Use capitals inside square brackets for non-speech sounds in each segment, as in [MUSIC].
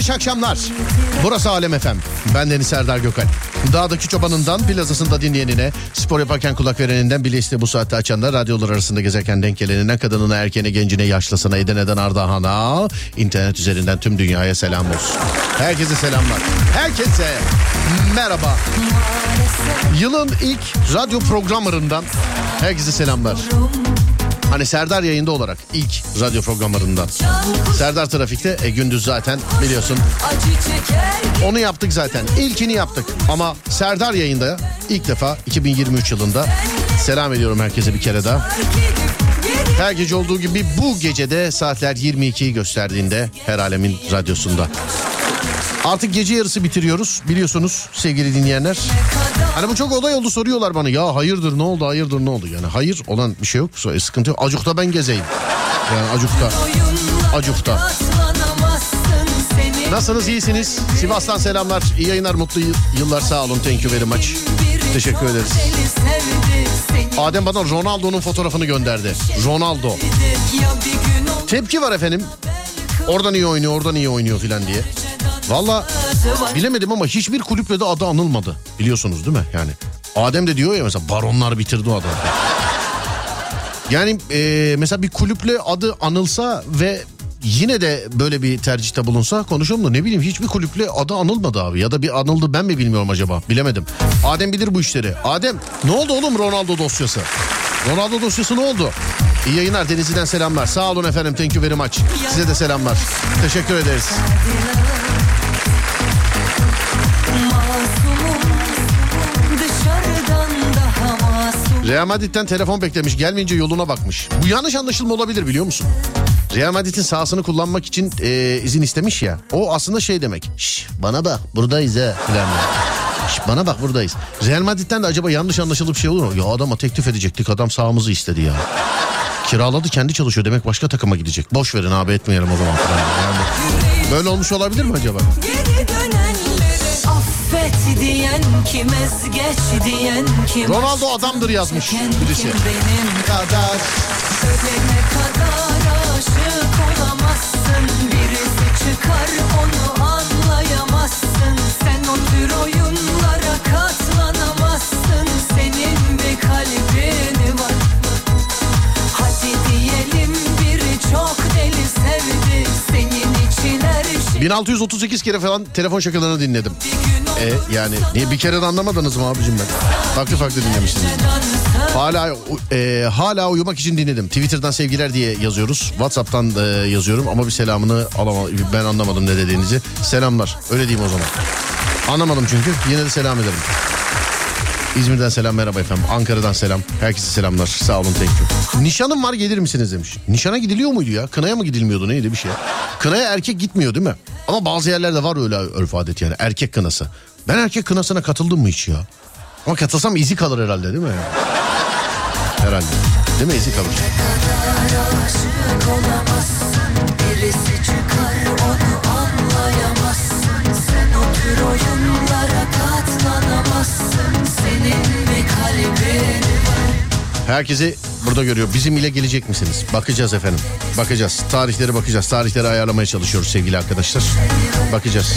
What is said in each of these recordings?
Herkese şakşamlar. Burası Alem Efem. Ben Deniz Serdar Gökal. Dağdaki çobanından plazasında dinleyenine, spor yaparken kulak vereninden bile bu saatte açanlar, radyolar arasında gezerken denk gelenine, kadınına, erkeğine, gencine, yaşlısına, Edirne'den Ardahan'a, internet üzerinden tüm dünyaya selam olsun. Herkese selamlar. Herkese merhaba. Yılın ilk radyo programlarından herkese selamlar. Hani Serdar yayında olarak ilk radyo programlarından. Serdar Trafik'te e, gündüz zaten biliyorsun. Onu yaptık zaten. İlkini yaptık. Ama Serdar yayında ilk defa 2023 yılında selam ediyorum herkese bir kere daha. Her gece olduğu gibi bu gecede saatler 22'yi gösterdiğinde her alemin radyosunda. Artık gece yarısı bitiriyoruz biliyorsunuz sevgili dinleyenler. Hani bu çok olay oldu soruyorlar bana ya hayırdır ne oldu hayırdır ne oldu yani hayır olan bir şey yok sıkıntı yok. Acuk'ta ben gezeyim. Yani Acuk'ta. Acuk'ta. Nasılsınız iyisiniz? Sivas'tan selamlar. İyi yayınlar mutlu yıllar sağ olun. Thank you very much. Teşekkür ederiz. Adem bana Ronaldo'nun fotoğrafını gönderdi. Ronaldo. Tepki var efendim. Oradan iyi oynuyor, oradan iyi oynuyor filan diye. Valla bilemedim ama hiçbir kulüple de adı anılmadı. Biliyorsunuz değil mi? Yani Adem de diyor ya mesela baronlar bitirdi o adamı. [LAUGHS] Yani e, mesela bir kulüple adı anılsa ve yine de böyle bir tercihte bulunsa konuşalım da ne bileyim hiçbir kulüple adı anılmadı abi. Ya da bir anıldı ben mi bilmiyorum acaba bilemedim. Adem bilir bu işleri. Adem ne oldu oğlum Ronaldo dosyası? Ronaldo dosyası ne oldu? İyi yayınlar Denizli'den selamlar. Sağ olun efendim thank you very much. Size de selamlar. Teşekkür ederiz. Real Madrid'den telefon beklemiş gelmeyince yoluna bakmış. Bu yanlış anlaşılma olabilir biliyor musun? Real Madrid'in sahasını kullanmak için e, izin istemiş ya. O aslında şey demek. Şş, bana bak buradayız ha filan. Şş, bana bak buradayız. Real Madrid'den de acaba yanlış anlaşılıp şey olur mu? Ya adama teklif edecektik adam sahamızı istedi ya. Kiraladı kendi çalışıyor demek başka takıma gidecek. Boş verin abi etmeyelim o zaman. Yani böyle olmuş olabilir mi acaba? Affet diyen kim ezgeç diyen kim Ronaldo adamdır yazmış birisi. Benim kadar ölene kadar aşık olamazsın. Birisi çıkar onu anlayamazsın. Sen o tür oyunlara 1638 kere falan telefon şakalarını dinledim. E yani niye bir kere de anlamadınız mı abicim ben? Farklı farklı dinlemişsiniz. Hala e, hala uyumak için dinledim. Twitter'dan sevgiler diye yazıyoruz. WhatsApp'tan e, yazıyorum ama bir selamını alamadım. Ben anlamadım ne dediğinizi. Selamlar. Öyle diyeyim o zaman. Anlamadım çünkü. Yine de selam ederim. İzmir'den selam merhaba efendim. Ankara'dan selam. Herkese selamlar. Sağ olun thank. Nişanım var gelir misiniz demiş. Nişana gidiliyor muydu ya? Kınaya mı gidilmiyordu neydi bir şey? Kınaya erkek gitmiyor değil mi? Ama bazı yerlerde var öyle örf adet yani erkek kınası. Ben erkek kınasına katıldım mı hiç ya? Ama katılsam izi kalır herhalde değil mi? Herhalde. Değil mi izi kalır? Birisi Herkesi burada görüyor. Bizim ile gelecek misiniz? Bakacağız efendim. Bakacağız. Tarihleri bakacağız. Tarihleri ayarlamaya çalışıyoruz sevgili arkadaşlar. Bakacağız.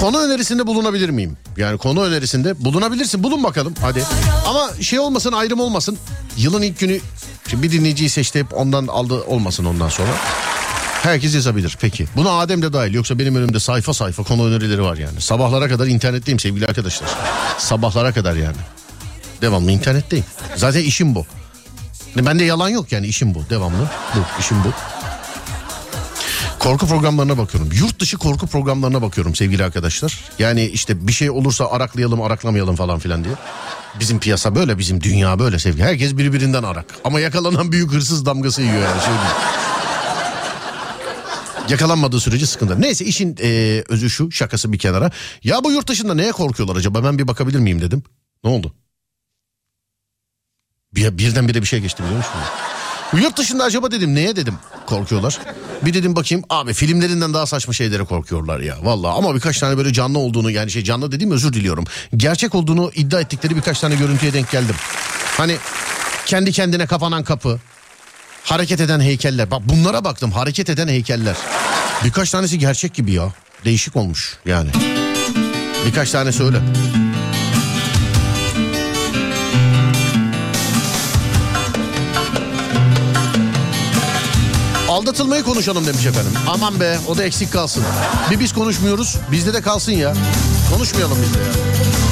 Konu önerisinde bulunabilir miyim? Yani konu önerisinde bulunabilirsin. Bulun bakalım hadi. Ama şey olmasın ayrım olmasın. Yılın ilk günü şimdi bir dinleyiciyi seçti hep ondan aldı olmasın ondan sonra. Herkes yazabilir peki. Buna Adem de dahil yoksa benim önümde sayfa sayfa konu önerileri var yani. Sabahlara kadar internetteyim sevgili arkadaşlar. Sabahlara kadar yani. Devamlı internetteyim. Zaten işim bu. Bende yalan yok yani işim bu devamlı. Bu işim bu. Korku programlarına bakıyorum. Yurt dışı korku programlarına bakıyorum sevgili arkadaşlar. Yani işte bir şey olursa araklayalım araklamayalım falan filan diye. Bizim piyasa böyle bizim dünya böyle sevgili. Herkes birbirinden arak. Ama yakalanan büyük hırsız damgası yiyor yani. Şöyle Yakalanmadığı sürece sıkıntı. Neyse işin e, özü şu şakası bir kenara. Ya bu yurt dışında neye korkuyorlar acaba ben bir bakabilir miyim dedim. Ne oldu? Bir, birdenbire bir şey geçti biliyor musun? Yurt dışında acaba dedim neye dedim korkuyorlar. Bir dedim bakayım abi filmlerinden daha saçma şeylere korkuyorlar ya. Vallahi ama birkaç tane böyle canlı olduğunu yani şey canlı dediğim özür diliyorum. Gerçek olduğunu iddia ettikleri birkaç tane görüntüye denk geldim. Hani kendi kendine kapanan kapı. Hareket eden heykeller. Bak bunlara baktım hareket eden heykeller. Birkaç tanesi gerçek gibi ya. Değişik olmuş yani. Birkaç tanesi öyle. Aldatılmayı konuşalım demiş efendim. Aman be o da eksik kalsın. Bir biz konuşmuyoruz bizde de kalsın ya. Konuşmayalım bizde ya.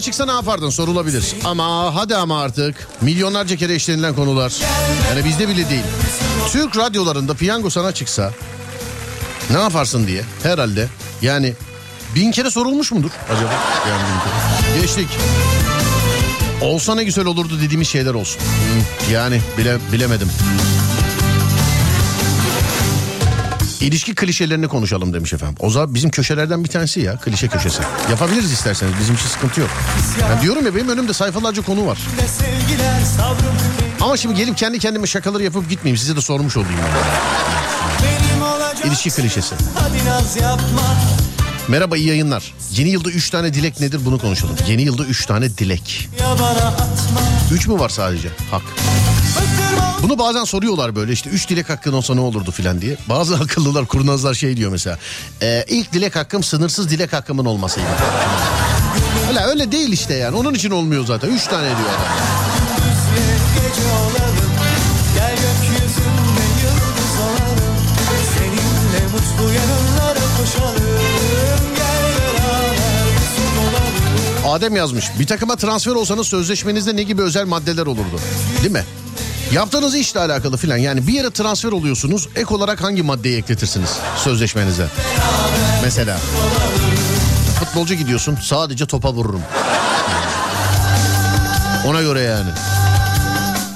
Sana çıksa ne yapardın sorulabilir. Ama hadi ama artık. Milyonlarca kere işlenilen konular. Yani bizde bile değil. Türk radyolarında piyango sana çıksa ne yaparsın diye herhalde. Yani bin kere sorulmuş mudur acaba? Yani bin kere. Geçtik. Olsa ne güzel olurdu dediğimiz şeyler olsun. Yani bile, bilemedim. İlişki klişelerini konuşalım demiş efendim. O zaman bizim köşelerden bir tanesi ya klişe köşesi. Yapabiliriz isterseniz bizim için sıkıntı yok. Ben diyorum ya benim önümde sayfalarca konu var. Ama şimdi gelip kendi kendime şakaları yapıp gitmeyeyim size de sormuş olayım. Yani. İlişki klişesi. Merhaba iyi yayınlar. Yeni yılda 3 tane dilek nedir bunu konuşalım. Yeni yılda 3 tane dilek. Ya bana atma 3 mü var sadece? Hak. Bunu bazen soruyorlar böyle işte 3 dilek hakkın olsa ne olurdu filan diye. Bazı [LAUGHS] akıllılar kurnazlar şey diyor mesela. E, ilk dilek hakkım sınırsız dilek hakkımın olmasıydı. Öyle öyle değil işte yani. Onun için olmuyor zaten. 3 tane diyor adam. Adem yazmış. Bir takıma transfer olsanız sözleşmenizde ne gibi özel maddeler olurdu? Değil mi? Yaptığınız işle alakalı filan yani bir yere transfer oluyorsunuz ek olarak hangi maddeyi ekletirsiniz sözleşmenize? Mesela futbolcu gidiyorsun sadece topa vururum. Ona göre yani.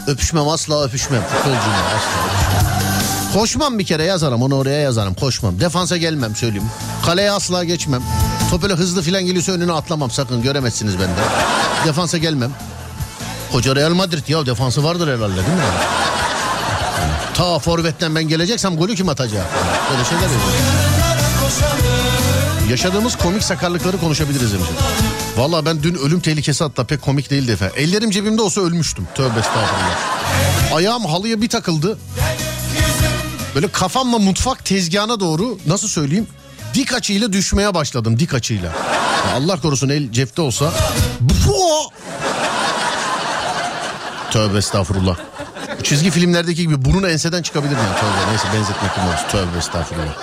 Öpüşmem asla öpüşmem futbolcuyum asla öpüşmem. Koşmam bir kere yazarım onu oraya yazarım koşmam. Defansa gelmem söyleyeyim. Kaleye asla geçmem. Top öyle hızlı filan geliyorsa önüne atlamam sakın göremezsiniz benden. Defansa gelmem. Koca Real Madrid ya defansı vardır herhalde değil mi? Ta forvetten ben geleceksem golü kim atacak? Böyle şeyler yazıyor. Yaşadığımız komik sakarlıkları konuşabiliriz demiş. Valla ben dün ölüm tehlikesi hatta pek komik değildi efendim. Ellerim cebimde olsa ölmüştüm. Tövbe estağfurullah. Ayağım halıya bir takıldı. Böyle kafamla mutfak tezgahına doğru nasıl söyleyeyim? Dik açıyla düşmeye başladım dik açıyla. Allah korusun el cepte olsa. Bu Tövbe estağfurullah. Çizgi filmlerdeki gibi burun enseden çıkabilir yani. Tövbe neyse benzetmek olmaz. Tövbe estağfurullah.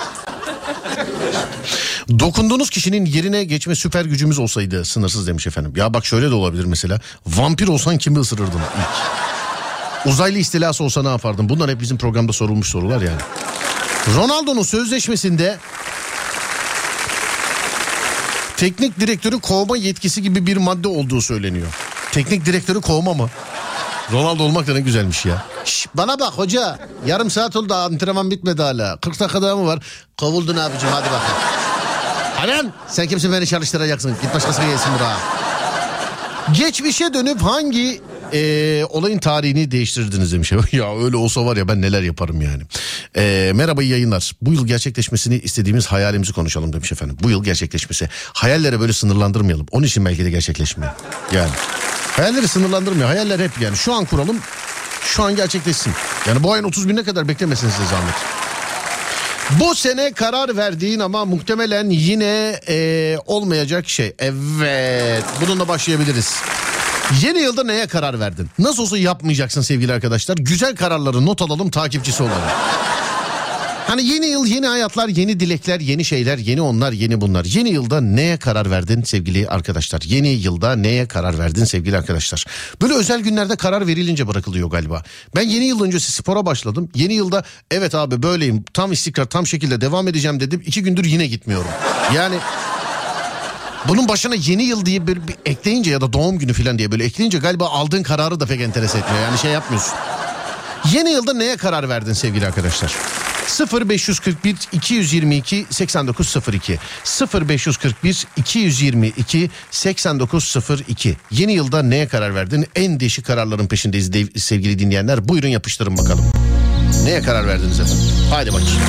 Dokunduğunuz kişinin yerine geçme süper gücümüz olsaydı sınırsız demiş efendim. Ya bak şöyle de olabilir mesela. Vampir olsan kimi ısırırdın ilk? Uzaylı istilası olsa ne yapardın? Bunlar hep bizim programda sorulmuş sorular yani. Ronaldo'nun sözleşmesinde teknik direktörü kovma yetkisi gibi bir madde olduğu söyleniyor. Teknik direktörü kovma mı? Ronaldo olmak da ne güzelmiş ya. Şş, bana bak hoca yarım saat oldu antrenman bitmedi hala. 40 dakika daha mı var? Kovuldun abicim hadi bakalım. Anan sen kimsin beni çalıştıracaksın? Git başkasına gelsin buraya. Geçmişe dönüp hangi e, olayın tarihini değiştirdiniz demiş. [LAUGHS] ya öyle olsa var ya ben neler yaparım yani. E, merhaba yayınlar. Bu yıl gerçekleşmesini istediğimiz hayalimizi konuşalım demiş efendim. Bu yıl gerçekleşmesi. Hayallere böyle sınırlandırmayalım. Onun için belki de gerçekleşmiyor. Yani hayalleri sınırlandırmıyor. Hayaller hep yani şu an kuralım şu an gerçekleşsin. Yani bu ayın 30 binine kadar beklemesin size zahmet. Bu sene karar verdiğin ama muhtemelen yine e, olmayacak şey. Evet bununla başlayabiliriz. Yeni yılda neye karar verdin? Nasıl olsa yapmayacaksın sevgili arkadaşlar. Güzel kararları not alalım takipçisi olalım. Hani yeni yıl yeni hayatlar yeni dilekler yeni şeyler yeni onlar yeni bunlar. Yeni yılda neye karar verdin sevgili arkadaşlar? Yeni yılda neye karar verdin sevgili arkadaşlar? Böyle özel günlerde karar verilince bırakılıyor galiba. Ben yeni yıl öncesi spora başladım. Yeni yılda evet abi böyleyim tam istikrar tam şekilde devam edeceğim dedim. İki gündür yine gitmiyorum. Yani bunun başına yeni yıl diye bir, bir ekleyince ya da doğum günü falan diye böyle ekleyince galiba aldığın kararı da pek enteres etmiyor. Yani şey yapmıyorsun. Yeni yılda neye karar verdin sevgili arkadaşlar? 0541 222 8902 0541 222 8902 Yeni yılda neye karar verdin? En değişik kararların peşindeyiz sevgili dinleyenler. Buyurun yapıştırın bakalım. Neye karar verdiniz efendim? Haydi bakayım.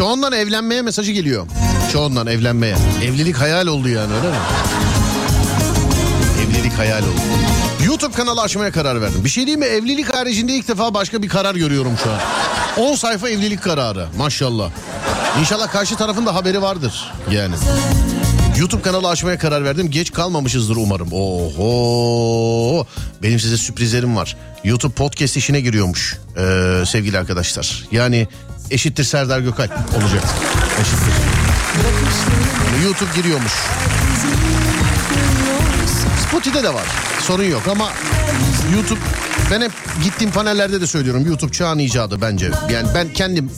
Çoğundan evlenmeye mesajı geliyor. Çoğundan evlenmeye. Evlilik hayal oldu yani öyle mi? Evlilik hayal oldu. YouTube kanalı açmaya karar verdim. Bir şey değil mi? Evlilik haricinde ilk defa başka bir karar görüyorum şu an. 10 sayfa evlilik kararı maşallah. İnşallah karşı tarafın da haberi vardır yani. YouTube kanalı açmaya karar verdim. Geç kalmamışızdır umarım. Oho. Benim size sürprizlerim var. YouTube podcast işine giriyormuş ee, sevgili arkadaşlar. Yani eşittir Serdar Gökalp olacak. Eşittir. YouTube giriyormuş. Spotify'de de var. Sorun yok ama YouTube ben hep gittiğim panellerde de söylüyorum. YouTube çağın icadı bence. Yani ben kendim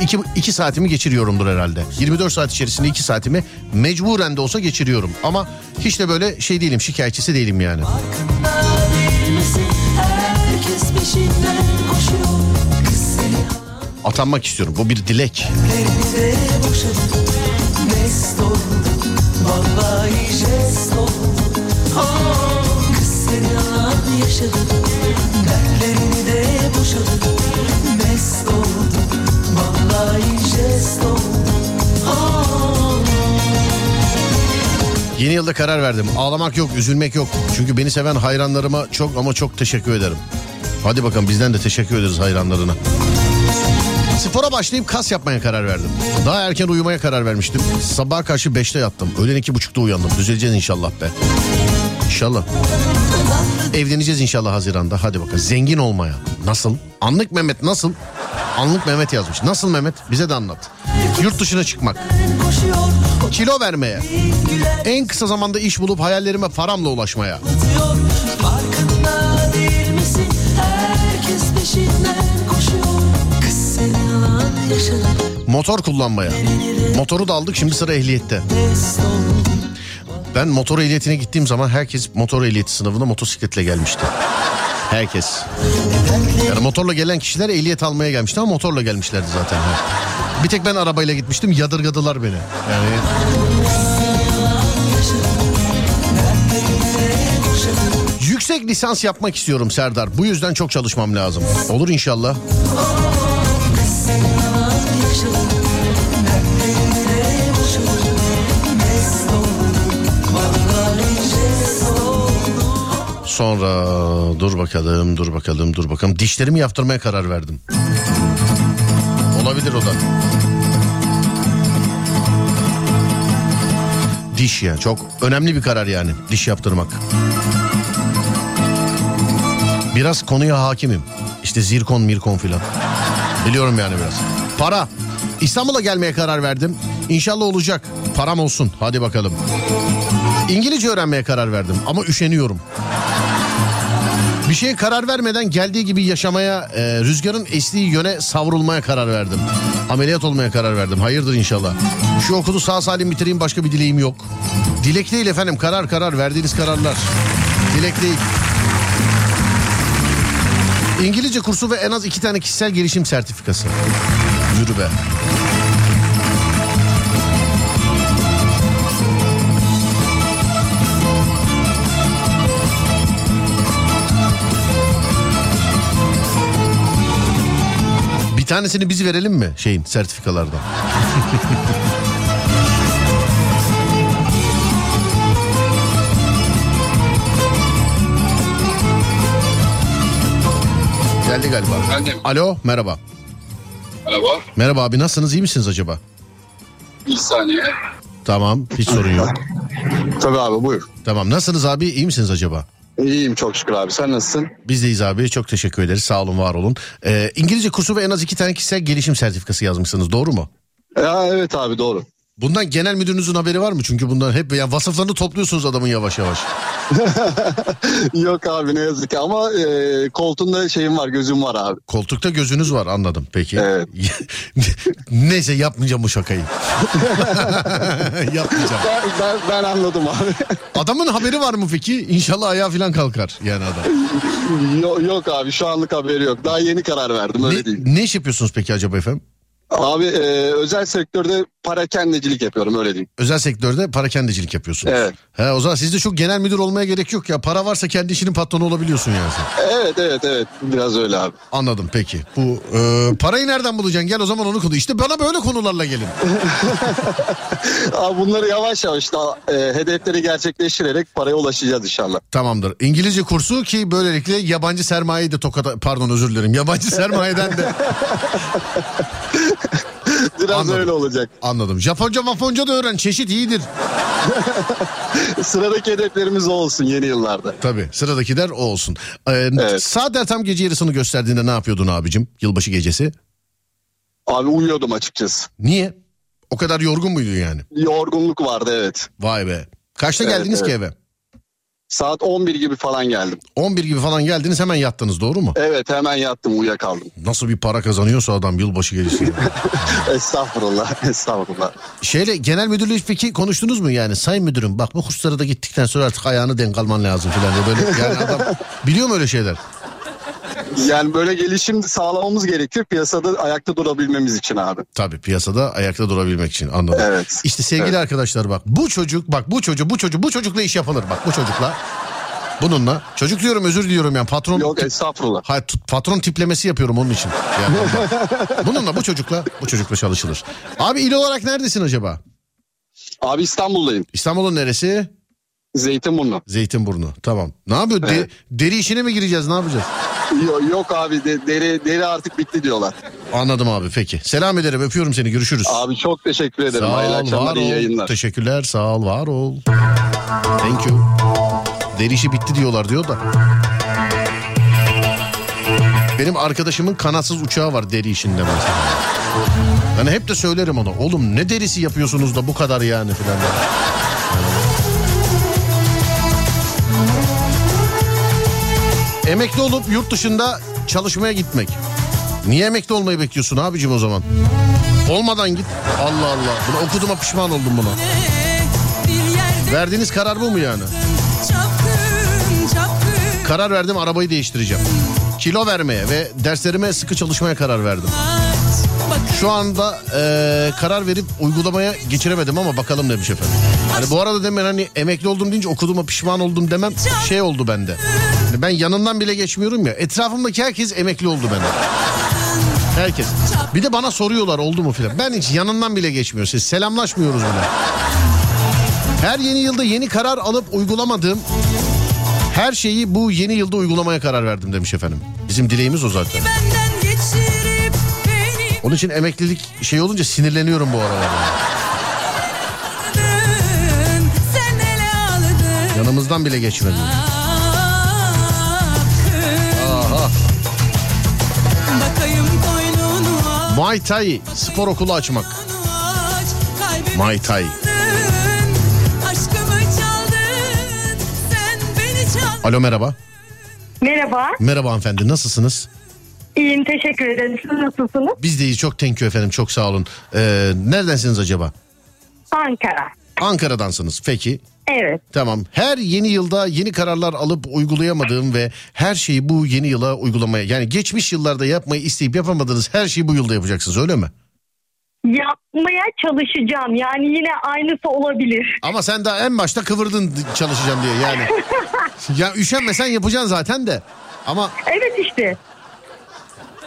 iki, iki saatimi geçiriyorumdur herhalde. 24 saat içerisinde iki saatimi mecburen de olsa geçiriyorum. Ama hiç de böyle şey değilim şikayetçisi değilim yani. Atanmak istiyorum. Bu bir dilek. Yaşadım Dertlerini de boşadım Mest oldum Vallahi jest oldum Yeni yılda karar verdim. Ağlamak yok, üzülmek yok. Çünkü beni seven hayranlarıma çok ama çok teşekkür ederim. Hadi bakalım bizden de teşekkür ederiz hayranlarına. Spora başlayıp kas yapmaya karar verdim. Daha erken uyumaya karar vermiştim. Sabah karşı 5'te yattım. Öğlen iki buçukta uyandım. Düzeleceğiz inşallah be. İnşallah. Evleneceğiz inşallah Haziran'da. Hadi bakalım. Zengin olmaya. Nasıl? Anlık Mehmet nasıl? Anlık Mehmet yazmış. Nasıl Mehmet? Bize de anlat. Yurt dışına çıkmak. Kilo vermeye. En kısa zamanda iş bulup hayallerime paramla ulaşmaya. Motor kullanmaya. Motoru da aldık şimdi sıra ehliyette. Ben motor ehliyetine gittiğim zaman herkes motor ehliyeti sınavına motosikletle gelmişti. Herkes. Yani motorla gelen kişiler ehliyet almaya gelmişti ama motorla gelmişlerdi zaten. Bir tek ben arabayla gitmiştim yadırgadılar beni. Yani Yüksek lisans yapmak istiyorum Serdar. Bu yüzden çok çalışmam lazım. Olur inşallah. Sonra dur bakalım dur bakalım dur bakalım dişlerimi yaptırmaya karar verdim. Olabilir o da. Diş ya çok önemli bir karar yani diş yaptırmak. Biraz konuya hakimim. İşte zirkon mirkon filan. Biliyorum yani biraz. Para. İstanbul'a gelmeye karar verdim. İnşallah olacak. Param olsun. Hadi bakalım. İngilizce öğrenmeye karar verdim ama üşeniyorum. Bir şeye karar vermeden geldiği gibi yaşamaya, e, rüzgarın estiği yöne savrulmaya karar verdim. Ameliyat olmaya karar verdim. Hayırdır inşallah. Şu okulu sağ salim bitireyim başka bir dileğim yok. Dilek değil efendim karar karar verdiğiniz kararlar. Dilek değil. İngilizce kursu ve en az iki tane kişisel gelişim sertifikası. Yürü be. Tanesini biz verelim mi şeyin sertifikalardan? [LAUGHS] Geldi galiba. Efendim? Alo merhaba. Merhaba. Merhaba abi nasılsınız iyi misiniz acaba? Bir saniye. Tamam hiç sorun yok. Tabii abi buyur. Tamam nasılsınız abi iyi misiniz acaba? İyiyim çok şükür abi sen nasılsın? Biz deyiz abi çok teşekkür ederiz sağ olun var olun. Ee, İngilizce kursu ve en az iki tane kişisel gelişim sertifikası yazmışsınız doğru mu? Ya evet abi doğru. Bundan genel müdürünüzün haberi var mı? Çünkü bundan hep yani vasıflarını topluyorsunuz adamın yavaş yavaş. [LAUGHS] Yok abi ne yazık ki ama e, koltuğunda şeyim var gözüm var abi. Koltukta gözünüz var anladım peki. Evet. [LAUGHS] Neyse yapmayacağım bu şakayı. [LAUGHS] yapmayacağım. Ben, ben, ben anladım abi. Adamın haberi var mı peki? İnşallah ayağı falan kalkar yani adam. yok, yok abi şu anlık haberi yok. Daha yeni karar verdim öyle Ne, değil. ne iş yapıyorsunuz peki acaba efendim? Abi e, özel sektörde para kendicilik yapıyorum öyle diyeyim. Özel sektörde parakendecilik yapıyorsunuz. Evet. He, o zaman sizde çok genel müdür olmaya gerek yok ya. Para varsa kendi işinin patronu olabiliyorsun yani sen. Evet evet evet biraz öyle abi. Anladım peki. Bu e, parayı nereden bulacaksın? Gel o zaman onu konu. İşte bana böyle konularla gelin. [LAUGHS] Abi bunları yavaş yavaş da e, hedefleri gerçekleştirerek paraya ulaşacağız inşallah. Tamamdır. İngilizce kursu ki böylelikle yabancı sermayeyi de tokata pardon özür dilerim. Yabancı [LAUGHS] sermayeden de [LAUGHS] [LAUGHS] Biraz Anladım. öyle olacak. anladım. Japonca maponca da öğren. Çeşit iyidir. [LAUGHS] Sıradaki hedeflerimiz o olsun yeni yıllarda. Tabii sıradaki der o olsun. Ee, Evet. Saatler tam gece yarısını gösterdiğinde ne yapıyordun abicim? Yılbaşı gecesi. Abi uyuyordum açıkçası. Niye? O kadar yorgun muydun yani? Yorgunluk vardı evet. Vay be. Kaçta Evet, geldiniz ki evet. eve? Saat 11 gibi falan geldim. 11 gibi falan geldiniz hemen yattınız doğru mu? Evet hemen yattım uyuyakaldım. Nasıl bir para kazanıyorsa adam yılbaşı gecesi. [LAUGHS] Estağfurullah estağfurullah. Şeyle genel müdürle peki konuştunuz mu yani? Sayın müdürüm bak bu kurslara da gittikten sonra artık ayağını denk alman lazım diye böyle yani adam biliyor mu öyle şeyler? Yani böyle gelişim sağlamamız gerekiyor piyasada ayakta durabilmemiz için abi. Tabii piyasada ayakta durabilmek için anladım. Evet. İşte sevgili Evet. arkadaşlar bak bu çocuk bak bu çocuk bu çocuk bu çocukla iş yapılır bak bu çocukla. Bununla çocuk diyorum özür diliyorum yani patron Yok estağfurullah. Hayır patron tiplemesi yapıyorum onun için. Yani. [LAUGHS] Bununla bu çocukla bu çocukla çalışılır. Abi il olarak neredesin acaba? Abi İstanbul'dayım. İstanbul'un neresi? Zeytinburnu. Zeytinburnu. Tamam. Ne yapıyor? De- Evet. deri işine mi gireceğiz? Ne yapacağız? Yok, yok abi de- deri, deri artık bitti diyorlar. Anladım abi peki. Selam ederim öpüyorum seni görüşürüz. Abi çok teşekkür ederim. Hayırlı akşamlar iyi yayınlar. Teşekkürler sağ ol var ol. Thank you. Deri işi bitti diyorlar diyor da. Benim arkadaşımın kanatsız uçağı var deri işinde mesela. Yani hep de söylerim ona. Oğlum ne derisi yapıyorsunuz da bu kadar yani filan. Emekli olup yurt dışında çalışmaya gitmek. Niye emekli olmayı bekliyorsun abicim o zaman? Olmadan git. Allah Allah. Bunu okuduğuma pişman oldum buna. Verdiğiniz karar bu mu yani? Karar verdim arabayı değiştireceğim. Kilo vermeye ve derslerime sıkı çalışmaya karar verdim. Şu anda eee, karar verip uygulamaya geçiremedim ama bakalım demiş efendim. Hani bu arada demen hani emekli oldum deyince okuduğuma pişman oldum demem şey oldu bende. Hani ben yanından bile geçmiyorum ya. Etrafımdaki herkes emekli oldu bende. Herkes. Bir de bana soruyorlar oldu mu filan. Ben hiç yanından bile geçmiyor. Siz selamlaşmıyoruz bile. Her yeni yılda yeni karar alıp uygulamadığım Her şeyi bu yeni yılda uygulamaya karar verdim demiş efendim. Bizim dileğimiz o zaten. Onun için emeklilik şey olunca sinirleniyorum bu aralar. Yanımızdan bile geçmedi. Muay Thai spor okulu açmak. Muay Thai. Alo merhaba. Merhaba. Merhaba hanımefendi nasılsınız? İyiyim teşekkür ederim. Siz nasılsınız? Biz de iyi çok thank you efendim çok sağ olun. Ee, neredensiniz acaba? Ankara. Ankara'dansınız peki. Evet. Tamam. Her yeni yılda yeni kararlar alıp uygulayamadığım ve her şeyi bu yeni yıla uygulamaya yani geçmiş yıllarda yapmayı isteyip yapamadığınız her şeyi bu yılda yapacaksınız öyle mi? Yapmaya çalışacağım. Yani yine aynısı olabilir. Ama sen daha en başta kıvırdın çalışacağım diye yani. [LAUGHS] ya üşenmesen yapacaksın zaten de. Ama Evet işte.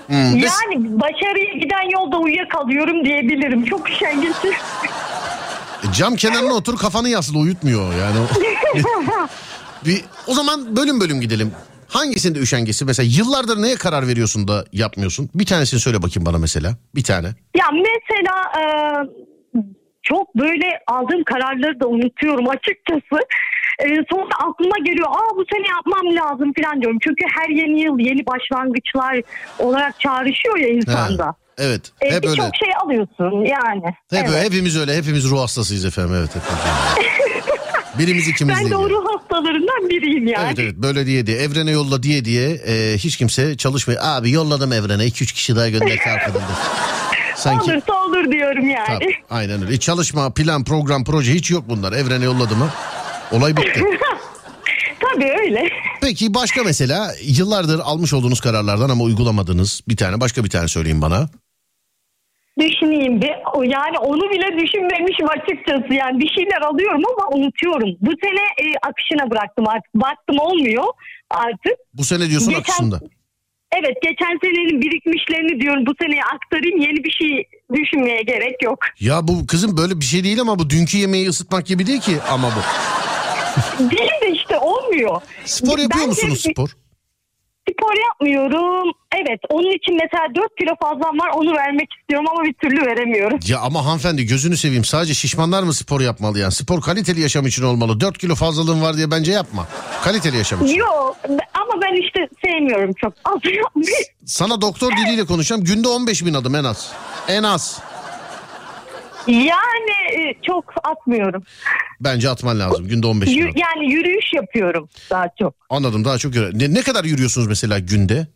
hmm, Yani biz- başarıya giden yolda uyuyakalıyorum diyebilirim. Çok üşengeçim. [LAUGHS] cam kenarına otur kafanı yasla uyutmuyor yani. [LAUGHS] Bir, o zaman bölüm bölüm gidelim. Hangisinde üşengesi? Mesela yıllardır neye karar veriyorsun da yapmıyorsun? Bir tanesini söyle bakayım bana mesela. Bir tane. Ya mesela e, çok böyle aldığım kararları da unutuyorum açıkçası. E, sonra aklıma geliyor aa bu sene yapmam lazım falan diyorum. Çünkü her yeni yıl yeni başlangıçlar olarak çağrışıyor ya insanda. Ha, Evet. E, hep öyle. Birçok şey alıyorsun yani. Hep Evet. öyle. Hepimiz öyle. Hepimiz ruh hastasıyız efendim. Evet hepimiz. [LAUGHS] Birimiz ikimiz Ben değil. de o ruh hastalarından biriyim yani. Evet evet böyle diye diye evrene yolla diye diye e, hiç kimse çalışmıyor. Abi yolladım evrene 2-3 kişi daha gönder arkadan. [LAUGHS] Sanki Olursa olur diyorum yani. Tabii, aynen öyle. Hiç çalışma, plan, program, proje hiç yok bunlar. Evrene yolladı mı? Olay bitti. [LAUGHS] Tabii öyle. Peki başka mesela yıllardır almış olduğunuz kararlardan ama uygulamadığınız bir tane başka bir tane söyleyin bana. Düşüneyim bir. Yani onu bile düşünmemişim açıkçası. Yani bir şeyler alıyorum ama unutuyorum. Bu sene e, akışına bıraktım artık. Baktım olmuyor artık. Bu sene diyorsun Geçen- akışında. Evet geçen senenin birikmişlerini diyorum bu seneye aktarayım. Yeni bir şey düşünmeye gerek yok. Ya bu kızım böyle bir şey değil ama bu dünkü yemeği ısıtmak gibi değil ki ama bu. Değil de işte olmuyor. Spor yapıyor Bence musunuz spor? Spor yapmıyorum. Evet onun için mesela 4 kilo fazlam var onu vermek istiyorum ama bir türlü veremiyorum. Ya ama hanımefendi gözünü seveyim sadece şişmanlar mı spor yapmalı yani? Spor kaliteli yaşam için olmalı. 4 kilo fazlalığın var diye bence yapma. Kaliteli yaşam için. Yok ama ben işte sevmiyorum çok az yapmayı. Sana doktor diliyle konuşacağım. Günde 15 bin adım en az. En az. Yani e, çok atmıyorum. Bence atman lazım. Günde 15 bin Yü- adım. yani yürüyüş yapıyorum daha çok. Anladım daha çok yürü- ne, ne kadar yürüyorsunuz mesela günde?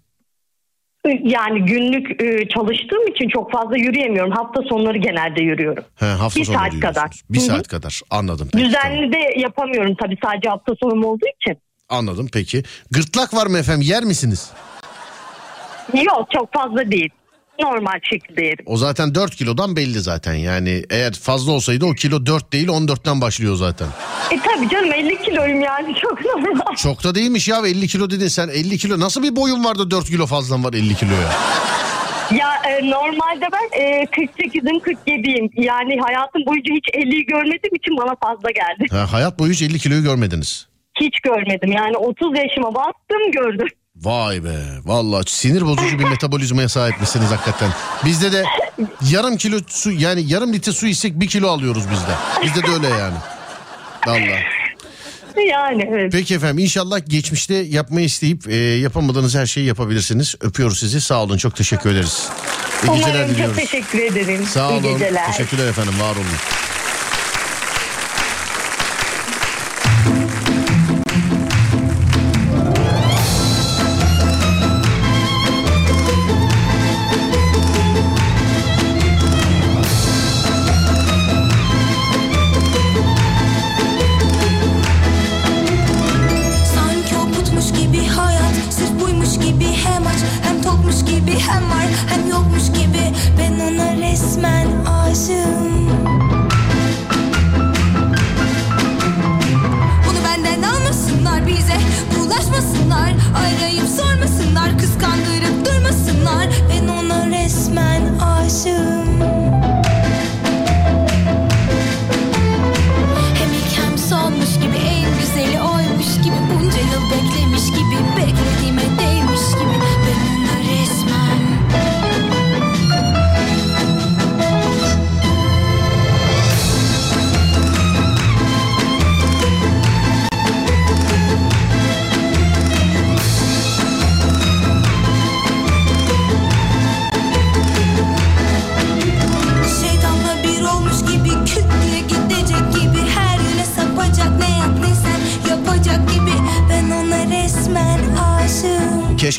Yani günlük e, çalıştığım için çok fazla yürüyemiyorum. Hafta sonları genelde yürüyorum. He, hafta Bir saat kadar. Bir saat kadar. Anladım. Peki, tamam. Düzenli de yapamıyorum tabii sadece hafta sonum olduğu için. Anladım peki. Gırtlak var mı efendim yer misiniz? Yok çok fazla değil. Normal şekilde yerim. O zaten 4 kilodan belli zaten. Yani eğer fazla olsaydı o kilo 4 değil 14'ten başlıyor zaten. E tabii canım 50 kiloyum yani çok normal. Çok da değilmiş ya 50 kilo dedin sen 50 kilo nasıl bir boyun vardı 4 kilo fazlan var 50 kiloya. Ya e, normalde ben e, 48'im 47'yim. Yani hayatım boyunca hiç 50'yi görmediğim için bana fazla geldi. Ha, hayat boyu hiç 50 kiloyu görmediniz. Hiç görmedim. Yani 30 yaşıma bastım gördüm. Vay be vallahi sinir bozucu bir metabolizmaya sahipmişsiniz hakikaten. Bizde de yarım kilo su yani yarım litre su içsek bir kilo alıyoruz bizde. Bizde de öyle yani. Vallahi. Yani evet. Peki efendim inşallah geçmişte yapmayı isteyip e, yapamadığınız her şeyi yapabilirsiniz. Öpüyoruz sizi sağ olun çok teşekkür ederiz. İyi geceler Umarım çok diliyoruz. teşekkür ederim. Sağ İyi olun. geceler. Teşekkürler efendim var olun.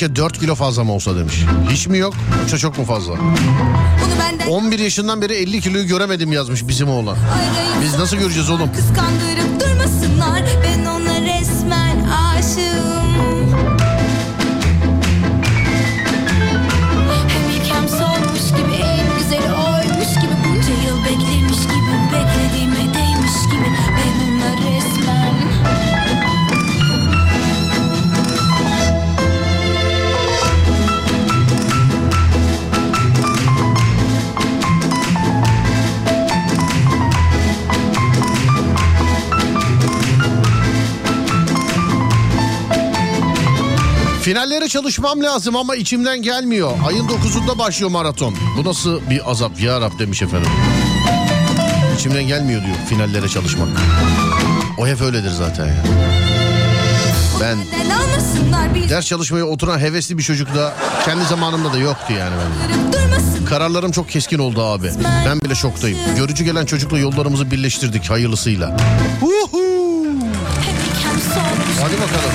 Keşke 4 kilo fazla mı olsa demiş. Hiç mi yok? Yoksa çok mu fazla? Bunu benden 11 yaşından beri 50 kiloyu göremedim yazmış bizim oğlan. Biz nasıl göreceğiz oğlum? Kıskandırıp Finallere çalışmam lazım ama içimden gelmiyor. Ayın 9'unda başlıyor maraton. Bu nasıl bir azap ya Rab demiş efendim. İçimden gelmiyor diyor finallere çalışmak. O hep öyledir zaten ya. Ben ders çalışmaya oturan hevesli bir çocuk da kendi zamanımda da yoktu yani ben. Kararlarım çok keskin oldu abi. Ben bile şoktayım. Görücü gelen çocukla yollarımızı birleştirdik hayırlısıyla. Sonmuş Hadi bakalım.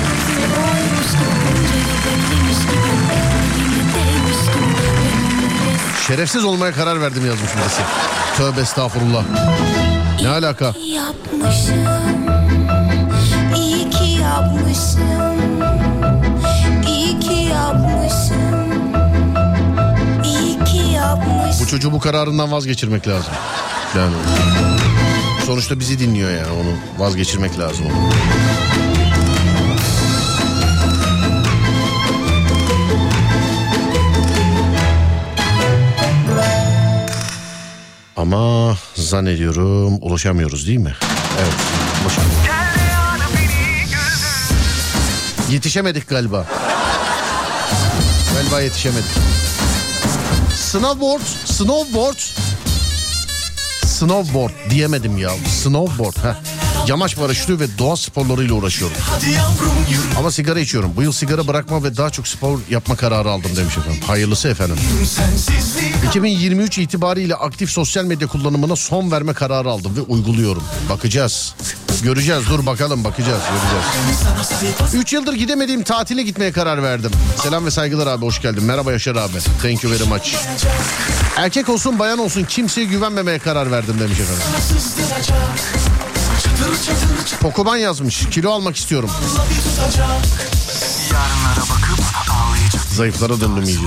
Şerefsiz olmaya karar verdim yazmış birisi. Tövbe estağfurullah. Ne alaka? İyi yapmışım İyi ki yapmışım İyi ki yapmışım İyi ki yapmışım Bu çocuğu bu kararından vazgeçirmek lazım. Yani sonuçta bizi dinliyor yani onu vazgeçirmek lazım onu. Ama zannediyorum ulaşamıyoruz değil mi? Evet ulaşamıyoruz. Yetişemedik galiba. Galiba yetişemedik. Snowboard, snowboard. Snowboard diyemedim ya. Snowboard. Heh. Yamaç paraşütü ve doğa sporlarıyla uğraşıyorum. Ama sigara içiyorum. Bu yıl sigara bırakma ve daha çok spor yapma kararı aldım demiş efendim. Hayırlısı efendim. 2023 itibariyle aktif sosyal medya kullanımına son verme kararı aldım ve uyguluyorum. Bakacağız. Göreceğiz. Dur bakalım bakacağız. Göreceğiz. 3 yıldır gidemediğim tatile gitmeye karar verdim. Selam ve saygılar abi hoş geldin. Merhaba Yaşar abi. Thank you very much. Erkek olsun bayan olsun kimseye güvenmemeye karar verdim demiş efendim. Pokuban yazmış. Kilo almak istiyorum. Yarınlara bakıp ağlayacak Zayıflara döndüm iyice.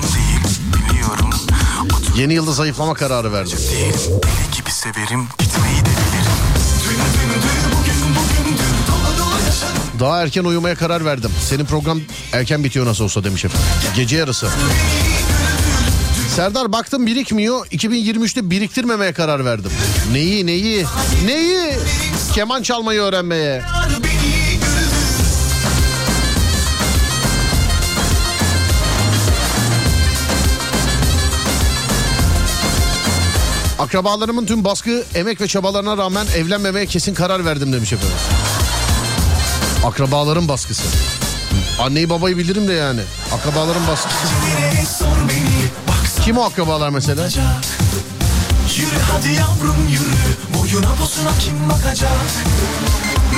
Yeni yılda zayıflama kararı verdim. Deli gibi severim gitmeyi de bilirim Daha erken uyumaya karar verdim. Senin program erken bitiyor nasıl olsa demiş efendim. Gece yarısı. Serdar baktım birikmiyor. 2023'te biriktirmemeye karar verdim. Neyi neyi? Neyi? Keman çalmayı öğrenmeye. Akrabalarımın tüm baskı, emek ve çabalarına rağmen evlenmemeye kesin karar verdim demiş efendim. Akrabaların baskısı. Anneyi babayı bilirim de yani. Akrabaların baskısı. Kim o akrabalar mesela? Yürü hadi yavrum yürü. Boyuna posuna kim bakacak?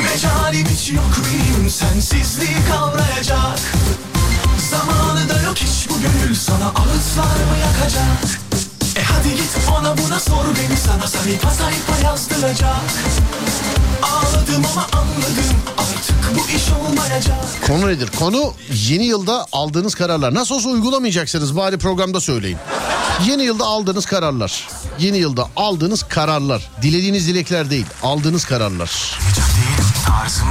Mecalim hiç yok benim Sensizliği kavrayacak. Zamanı da yok hiç bu gönül Sana ağıtlar mı yakacak hadi git ona buna sor beni Sana sayfa sayfa yazdıracak Ağladım ama anladım Artık bu iş olmayacak Konu nedir? Konu yeni yılda aldığınız kararlar. Nasıl olsa uygulamayacaksınız bari programda söyleyin. Yeni yılda aldığınız kararlar. Yeni yılda aldığınız kararlar. Dilediğiniz dilekler değil, aldığınız kararlar. Tarzım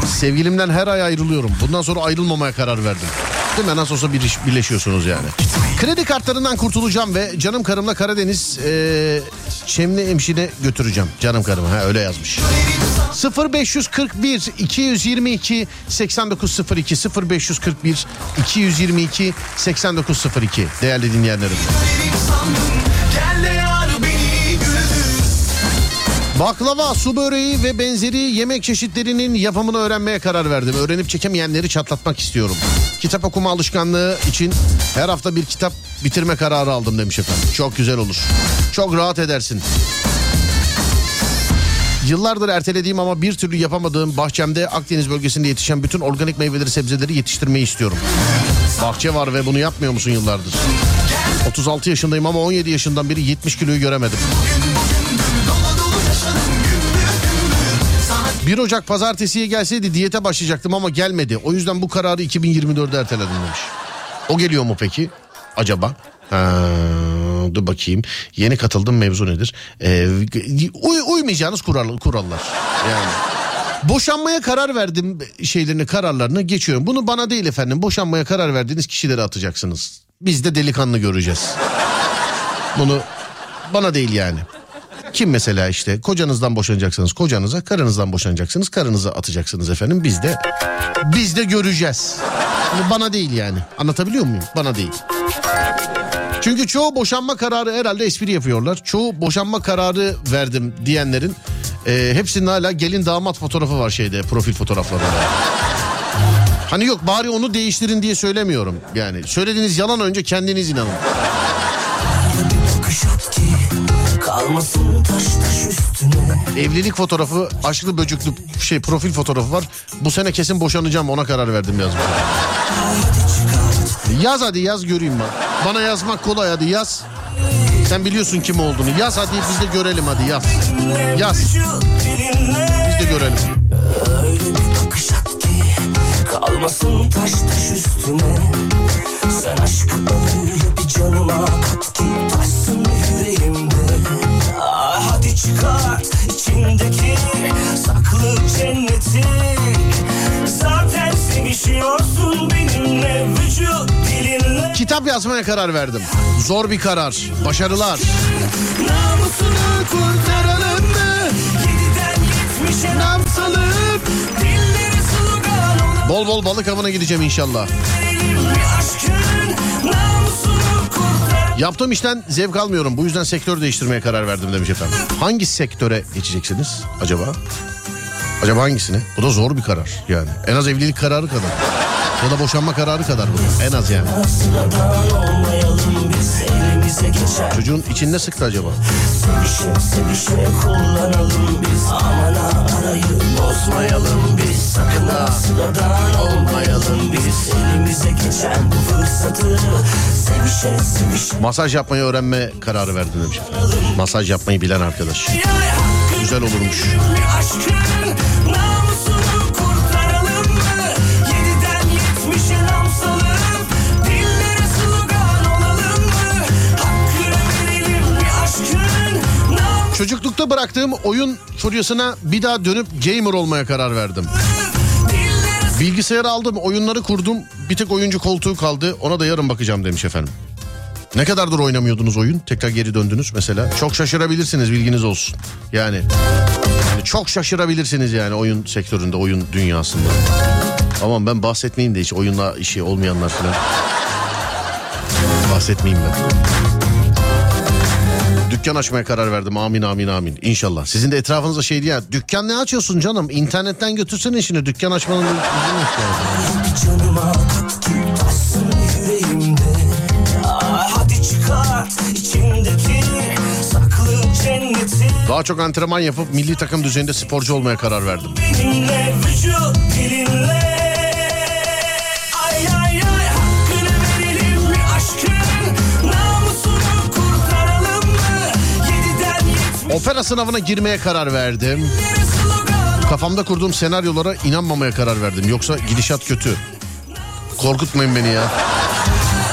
Sevgilimden her ay ayrılıyorum. Bundan sonra ayrılmamaya karar verdim. Değil mi? Nasıl olsa bir birleşiyorsunuz yani. Kredi kartlarından kurtulacağım ve canım karımla Karadeniz e, Çemli Emşin'e götüreceğim. Canım karımı ha öyle yazmış. 0541 222 8902 0541 222 8902 değerli dinleyenlerim. Baklava, su böreği ve benzeri yemek çeşitlerinin yapımını öğrenmeye karar verdim. Öğrenip çekemeyenleri çatlatmak istiyorum. Kitap okuma alışkanlığı için her hafta bir kitap bitirme kararı aldım demiş efendim. Çok güzel olur. Çok rahat edersin. Yıllardır ertelediğim ama bir türlü yapamadığım bahçemde Akdeniz bölgesinde yetişen bütün organik meyveleri sebzeleri yetiştirmeyi istiyorum. Bahçe var ve bunu yapmıyor musun yıllardır? 36 yaşındayım ama 17 yaşından beri 70 kiloyu göremedim. 1 Ocak pazartesiye gelseydi diyete başlayacaktım ama gelmedi. O yüzden bu kararı 2024'de erteledim demiş. O geliyor mu peki? Acaba? Ha, dur bakayım. Yeni katıldım mevzu nedir? Ee, uy, uymayacağınız kural, kurallar. Yani. Boşanmaya karar verdim şeylerini kararlarını geçiyorum. Bunu bana değil efendim. Boşanmaya karar verdiğiniz kişileri atacaksınız. Biz de delikanlı göreceğiz. Bunu bana değil yani. Kim mesela işte kocanızdan boşanacaksınız kocanıza, karınızdan boşanacaksınız, karınıza atacaksınız efendim. Biz de biz de göreceğiz. Bana değil yani. Anlatabiliyor muyum? Bana değil. Çünkü çoğu boşanma kararı herhalde espri yapıyorlar. Çoğu boşanma kararı verdim diyenlerin e, hepsinin hala gelin damat fotoğrafı var şeyde profil fotoğraflarında. Hani yok bari onu değiştirin diye söylemiyorum. Yani söylediğiniz yalan önce kendiniz inanın. Kalmasın taş taş üstüne. Evlilik fotoğrafı, aşklı böcüklü şey profil fotoğrafı var. Bu sene kesin boşanacağım ona karar verdim yazmış. Yaz hadi yaz göreyim ben. Bana yazmak kolay hadi yaz. Sen biliyorsun kim olduğunu. Yaz hadi biz de görelim hadi yaz. Yaz. Biz de görelim. Bir kalmasın taş taş üstüne. Sen aşkı öyle bir canıma kat ki taşsın yüreğimde. Hadi çıkart içindeki saklı cenneti. Zaten sevişiyorsun benimle vücut dilinle. Kitap yazmaya karar verdim. Zor bir karar. Başarılar. Namusunu kurtaralım mı? Yediden yetmişe nam salıp Bol bol balık avına gideceğim inşallah. Yaptığım işten zevk almıyorum. Bu yüzden sektör değiştirmeye karar verdim demiş efendim. Hangi sektöre geçeceksiniz acaba? Acaba hangisine? Bu da zor bir karar yani. En az evlilik kararı kadar. Ya da boşanma kararı kadar bu. En az yani. Çocuğun içinde sıktı acaba? Sevişe sevişe kullanalım biz Amana arayı bozmayalım biz Sakın ha sıradan olmayalım biz Elimize geçen bu fırsatı Sevişe sevişe Masaj yapmayı öğrenme kararı verdim demiş. Masaj yapmayı bilen arkadaş. Güzel olurmuş. Çocuklukta bıraktığım oyun furyasına bir daha dönüp gamer olmaya karar verdim. Bilgisayarı aldım, oyunları kurdum. Bir tek oyuncu koltuğu kaldı. Ona da yarın bakacağım demiş efendim. Ne kadardır oynamıyordunuz oyun? Tekrar geri döndünüz mesela. Çok şaşırabilirsiniz bilginiz olsun. Yani, yani çok şaşırabilirsiniz yani oyun sektöründe, oyun dünyasında. Aman ben bahsetmeyeyim de hiç oyunla işi olmayanlar falan. Bahsetmeyeyim ben. Dükkan açmaya karar verdim. Amin amin amin. İnşallah. Sizin de etrafınızda şey diye dükkan ne açıyorsun canım? İnternetten götürsene işini. Dükkan açmanın Canıma Daha çok antrenman yapıp milli takım düzeyinde sporcu olmaya karar verdim. Benimle, vücut, dilinle. Opera sınavına girmeye karar verdim. Kafamda kurduğum senaryolara inanmamaya karar verdim. Yoksa gidişat kötü. Korkutmayın beni ya.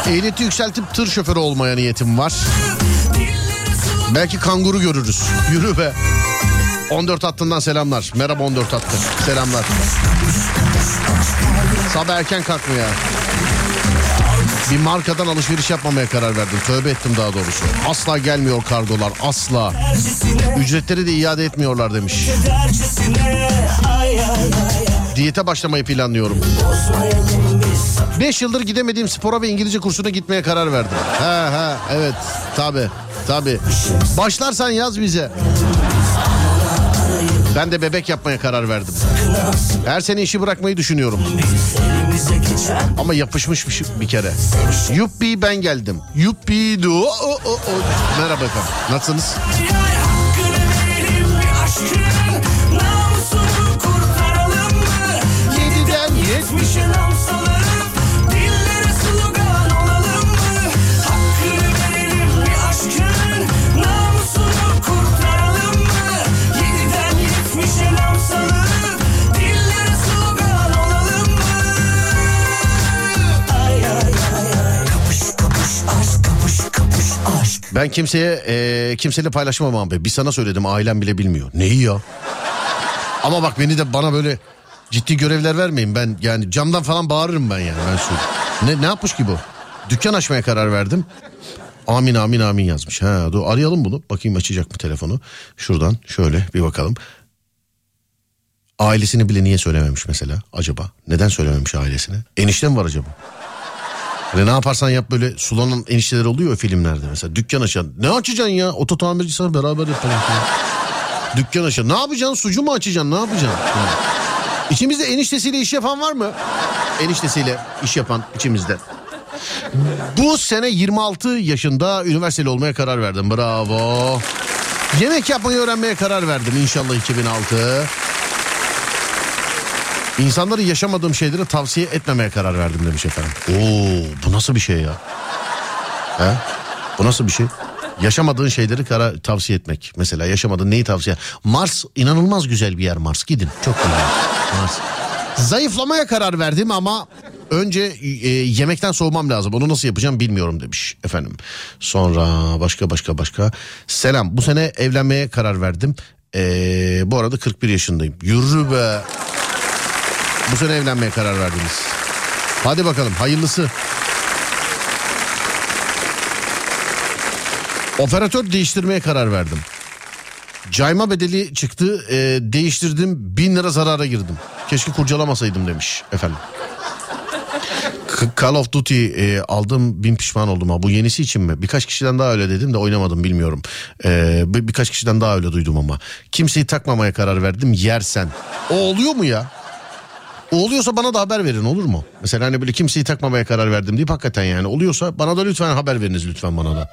Ehliyeti yükseltip tır şoförü olmaya niyetim var. Belki kanguru görürüz. Yürü be. 14 hattından selamlar. Merhaba 14 hattı. Selamlar. Sabah erken kalkmıyor. Bir markadan alışveriş yapmamaya karar verdim. Tövbe ettim daha doğrusu. Asla gelmiyor kargolar asla. Ücretleri de iade etmiyorlar demiş. Diyete başlamayı planlıyorum. 5 yıldır gidemediğim spora ve İngilizce kursuna gitmeye karar verdim. He he evet tabi tabi. Başlarsan yaz bize. Ben de bebek yapmaya karar verdim. Her sene işi bırakmayı düşünüyorum. Ama yapışmış bir, şey, bir kere. Yuppi ben geldim. Yuppi du. Merhaba efendim. Nasılsınız? Yediden yetmişin Ben kimseye e, kimseyle paylaşmam abi. Bir sana söyledim ailem bile bilmiyor. Neyi ya? Ama bak beni de bana böyle ciddi görevler vermeyin. Ben yani camdan falan bağırırım ben yani ben söyleyeyim. Ne, ne yapmış ki bu? Dükkan açmaya karar verdim. Amin amin amin yazmış. Ha, dur arayalım bunu. Bakayım açacak mı telefonu. Şuradan şöyle bir bakalım. Ailesini bile niye söylememiş mesela acaba? Neden söylememiş ailesine? Enişte mi var acaba? Hani ne yaparsan yap böyle sulanan enişteler oluyor filmlerde mesela. Dükkan açan. Ne açacaksın ya? Oto tamircisi beraber yapalım. [LAUGHS] Dükkan açan. Ne yapacaksın? Sucu mu açacaksın? Ne yapacaksın? Yani. [LAUGHS] İçimizde eniştesiyle iş yapan var mı? Eniştesiyle iş yapan içimizde. Bu sene 26 yaşında üniversiteli olmaya karar verdim. Bravo. Yemek yapmayı öğrenmeye karar verdim inşallah 2006. İnsanları yaşamadığım şeyleri tavsiye etmemeye karar verdim demiş efendim. Oo, bu nasıl bir şey ya? He? Bu nasıl bir şey? Yaşamadığın şeyleri kara, tavsiye etmek. Mesela yaşamadığın neyi tavsiye? Mars inanılmaz güzel bir yer Mars. Gidin. Çok güzel. Mars. Zayıflamaya karar verdim ama önce e, yemekten soğumam lazım. Onu nasıl yapacağım bilmiyorum demiş efendim. Sonra başka başka başka. Selam. Bu sene evlenmeye karar verdim. Ee, bu arada 41 yaşındayım. Yürü be. Bu sene evlenmeye karar verdiniz. Hadi bakalım hayırlısı. Operatör değiştirmeye karar verdim. Cayma bedeli çıktı e, değiştirdim bin lira zarara girdim. Keşke kurcalamasaydım demiş efendim. Call of Duty e, aldım bin pişman oldum ha bu yenisi için mi? Birkaç kişiden daha öyle dedim de oynamadım bilmiyorum. E, bir, birkaç kişiden daha öyle duydum ama. Kimseyi takmamaya karar verdim yersen. O oluyor mu ya? Oluyorsa bana da haber verin olur mu? Mesela hani böyle kimseyi takmamaya karar verdim deyip hakikaten yani oluyorsa bana da lütfen haber veriniz lütfen bana da.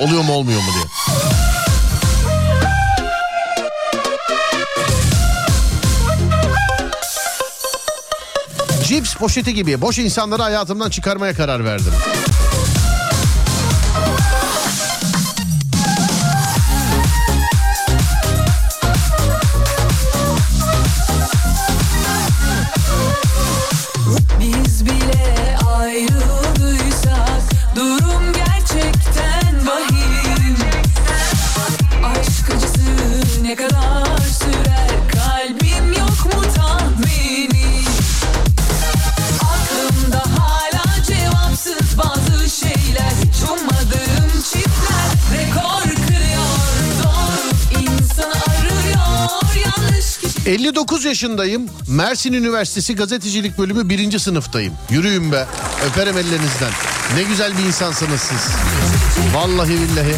Oluyor mu olmuyor mu diye. Cips poşeti gibi boş insanları hayatımdan çıkarmaya karar verdim. 29 yaşındayım. Mersin Üniversitesi gazetecilik bölümü 1. sınıftayım. Yürüyün be. Öperim ellerinizden. Ne güzel bir insansınız siz. Vallahi billahi.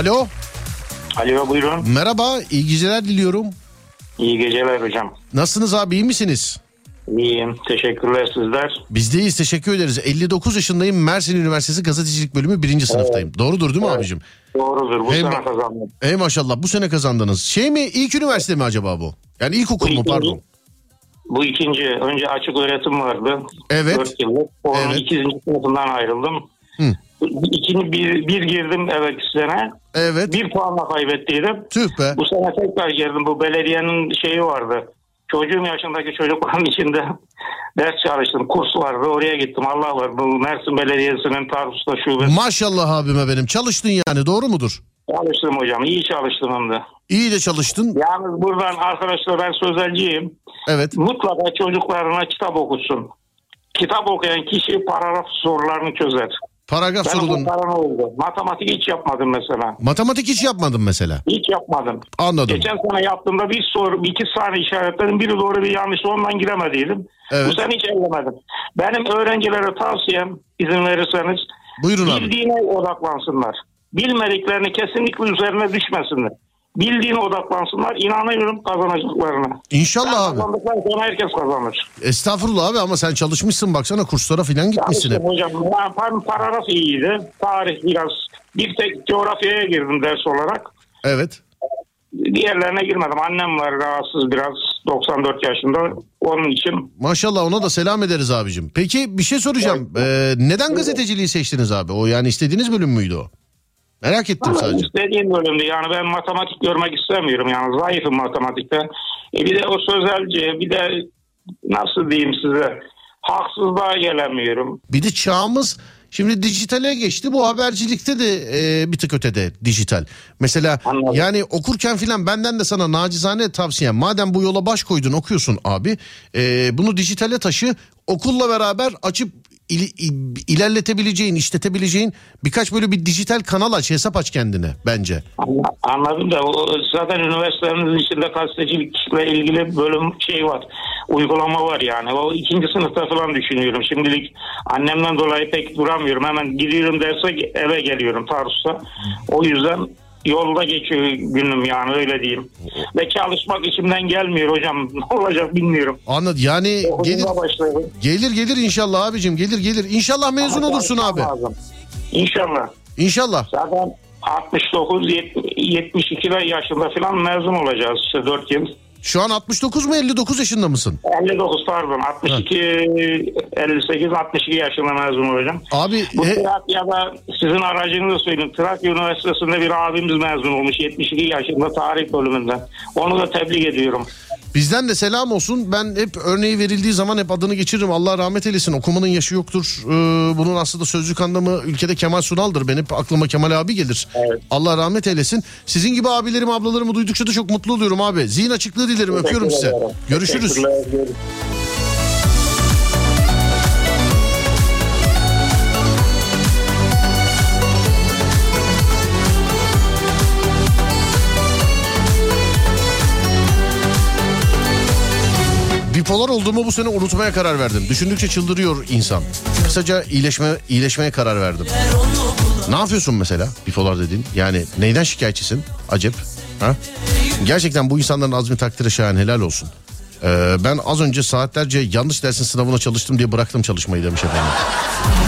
Alo. Alo buyurun. Merhaba. iyi geceler diliyorum. İyi geceler hocam. Nasılsınız abi iyi misiniz? İyiyim. Teşekkürler sizler. Biz deyiz teşekkür ederiz. 59 yaşındayım Mersin Üniversitesi Gazetecilik Bölümü birinci sınıftayım. Doğrudur değil mi abicim? Doğrudur. Bu Hem- sene kazandım. Ey maşallah bu sene kazandınız. Şey mi ilk üniversite mi acaba bu? Yani ilkokul Bu mu ikinci. pardon? Bu ikinci. Önce açık öğretim vardı. Evet. 4 yıllık. Onun Evet. ikinci sınıfından ayrıldım. Hı. İkinci bir, bir girdim evet sene. Evet. Bir puanla kaybettiydim. Tüh be. Bu sene tekrar girdim. Bu belediyenin şeyi vardı. Çocuğum yaşındaki çocukların [LAUGHS] içinde ders çalıştım. Kurs vardı. Oraya gittim. Allah var. Bu Mersin Belediyesi'nin Tarsus'ta şubesi. Maşallah abime benim. Çalıştın yani doğru mudur? Çalıştım hocam. İyi çalıştım hem de. İyi de çalıştın. Yalnız buradan arkadaşlar ben sözelciyim. Evet. Mutlaka çocuklarına kitap okusun. Kitap okuyan kişi paragraf sorularını çözer. Paragraf sorularını. o paran oldu. Matematik hiç yapmadım mesela. Matematik hiç yapmadın mesela. Hiç yapmadım. Anladım. Geçen sene yaptığımda bir soru, iki tane işaretledim. Biri doğru bir yanlış ondan giremediydim. Evet. Bu sene hiç ellemedim. Benim öğrencilere tavsiyem izin verirseniz Buyurun abi. Bildiğine odaklansınlar. Bilmediklerini kesinlikle üzerine düşmesinler. Bildiğine odaklansınlar. İnanıyorum kazanacaklarına. İnşallah abi. Kazandıktan sonra herkes kazanır. Estağfurullah abi ama sen çalışmışsın baksana kurslara falan gitmişsin hep. Hocam ben par- paragraf iyiydi. Tarih biraz. Bir tek coğrafyaya girdim ders olarak. Evet. Diğerlerine girmedim. Annem var rahatsız biraz 94 yaşında. Onun için Maşallah ona da selam ederiz abicim. Peki bir şey soracağım. Ee, neden gazeteciliği seçtiniz abi? O yani istediğiniz bölüm müydü o? Merak ettim sadece. istediğim bölümde yani ben matematik görmek istemiyorum yani zayıfım matematikte. E bir de o sözelci bir de nasıl diyeyim size haksızlığa gelemiyorum. Bir de çağımız şimdi dijitale geçti. Bu habercilikte de e, bir tık ötede dijital. Mesela Anladım. yani okurken filan benden de sana nacizane tavsiyem. Madem bu yola baş koydun okuyorsun abi. e, bunu dijitale taşı. Okulla beraber açıp il- il- ilerletebileceğin, işletebileceğin birkaç böyle bir dijital kanal aç, hesap aç kendine bence. Anla- Anladım da o, zaten üniversitemizin içinde gazetecilikle ilgili bölüm şey var. Uygulama var yani. O ikinci sınıfta falan düşünüyorum. Şimdilik annemden dolayı pek duramıyorum. Hemen gidiyorum derse eve geliyorum Tarsus'a. O yüzden yolda geçiyor günüm yani öyle diyeyim. Ve çalışmak içimden gelmiyor hocam. [LAUGHS] Ne olacak bilmiyorum. Anladım. Yani gelir Okulda başladım. gelir gelir inşallah abicim gelir gelir. İnşallah mezun olursun abi. Lazım. İnşallah. İnşallah. Zaten 69 72 yaşında falan mezun olacağız işte 4 yıl. Şu an 69 mu 59 yaşında mısın? 59 pardon 62 58 62 yaşında mezun olacağım. Abi Bu he- Trakya'da sizin aracınızı söyleyeyim. Trakya Üniversitesi'nde bir abimiz mezun olmuş 72 yaşında tarih bölümünden. Onu da tebrik ediyorum. Bizden de selam olsun. Ben hep örneği verildiği zaman hep adını geçiririm. Allah rahmet eylesin. Okumanın yaşı yoktur. Ee, bunun aslında sözlük anlamı ülkede Kemal Sunal'dır. Benim hep aklıma Kemal abi gelir. Evet. Allah rahmet eylesin. Sizin gibi abilerim ablalarımı duydukça da çok mutlu oluyorum abi. Zihin açıklığı dilerim. Öpüyorum size. Görüşürüz. Bipolar olduğumu bu sene unutmaya karar verdim. Düşündükçe çıldırıyor insan. Kısaca iyileşme iyileşmeye karar verdim. Ne yapıyorsun mesela bipolar dediğin? Yani neyden şikayetçisin? Acep. Ha? Gerçekten bu insanların azmi takdire şayan helal olsun. Ee, ben az önce saatlerce yanlış dersin sınavına çalıştım diye bıraktım çalışmayı demiş efendim.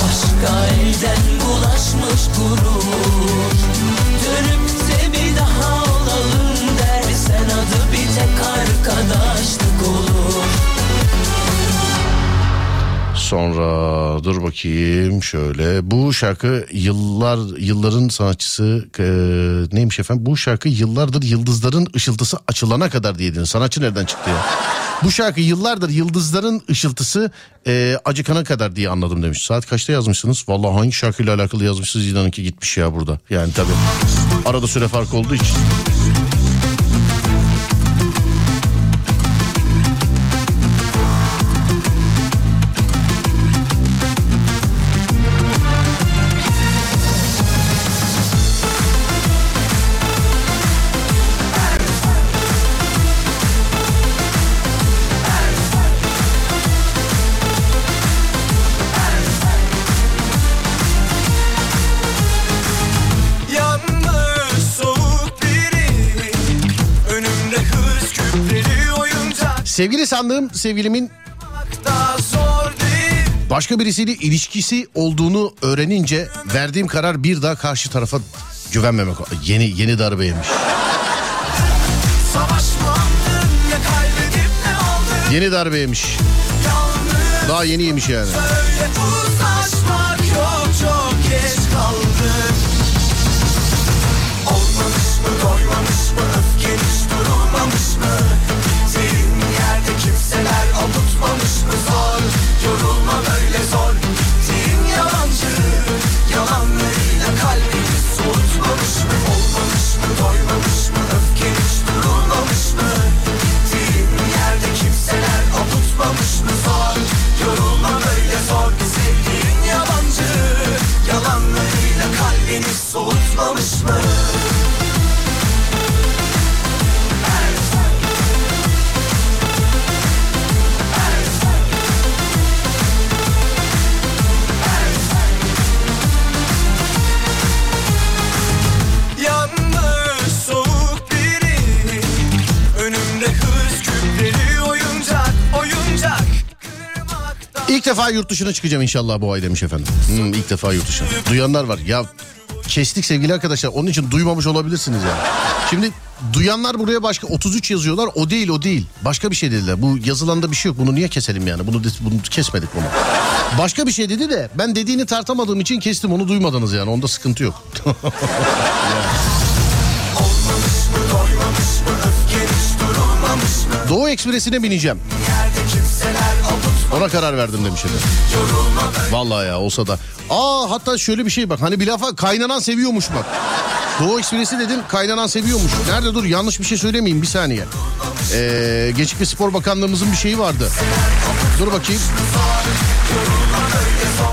Başka elden bulaşmış gurur Sonra dur bakayım şöyle. Bu şarkı yıllar yılların sanatçısı e, neymiş efendim? Bu şarkı yıllardır yıldızların ışıltısı açılana kadar diyedin. Sanatçı nereden çıktı ya? Bu şarkı yıllardır yıldızların ışıltısı e, acıkana kadar diye anladım demiş. Saat kaçta yazmışsınız? Vallahi hangi şarkıyla alakalı yazmışsınız? İnanınki gitmiş ya burada. Yani tabii arada süre farkı olduğu için. Sevgili sandığım sevgilimin başka birisiyle ilişkisi olduğunu öğrenince verdiğim karar bir daha karşı tarafa güvenmemek. Yeni yeni darbe yemiş. Yeni darbe yemiş. Daha yeni yemiş yani. öyle İlk defa yurt dışına çıkacağım inşallah bu ay demiş efendim. Hmm, ilk defa yurt dışına. Duyanlar var. Ya kestik sevgili arkadaşlar. Onun için duymamış olabilirsiniz yani. Şimdi duyanlar buraya başka 33 yazıyorlar. O değil o değil. Başka bir şey dediler. Bu yazılanda bir şey yok. Bunu niye keselim yani? Bunu, bunu kesmedik bunu. Başka bir şey dedi de ben dediğini tartamadığım için kestim. Onu duymadınız yani. Onda sıkıntı yok. [LAUGHS] Doğu Ekspresi'ne bineceğim. Ona karar verdim demiş efendim. Vallahi ya olsa da. Aa hatta şöyle bir şey bak hani bir lafa kaynanan seviyormuş bak. Doğu Ekspresi dedim kaynanan seviyormuş. Nerede dur yanlış bir şey söylemeyeyim bir saniye. Ee, Gençlik ve Spor Bakanlığımızın bir şeyi vardı. Dur bakayım.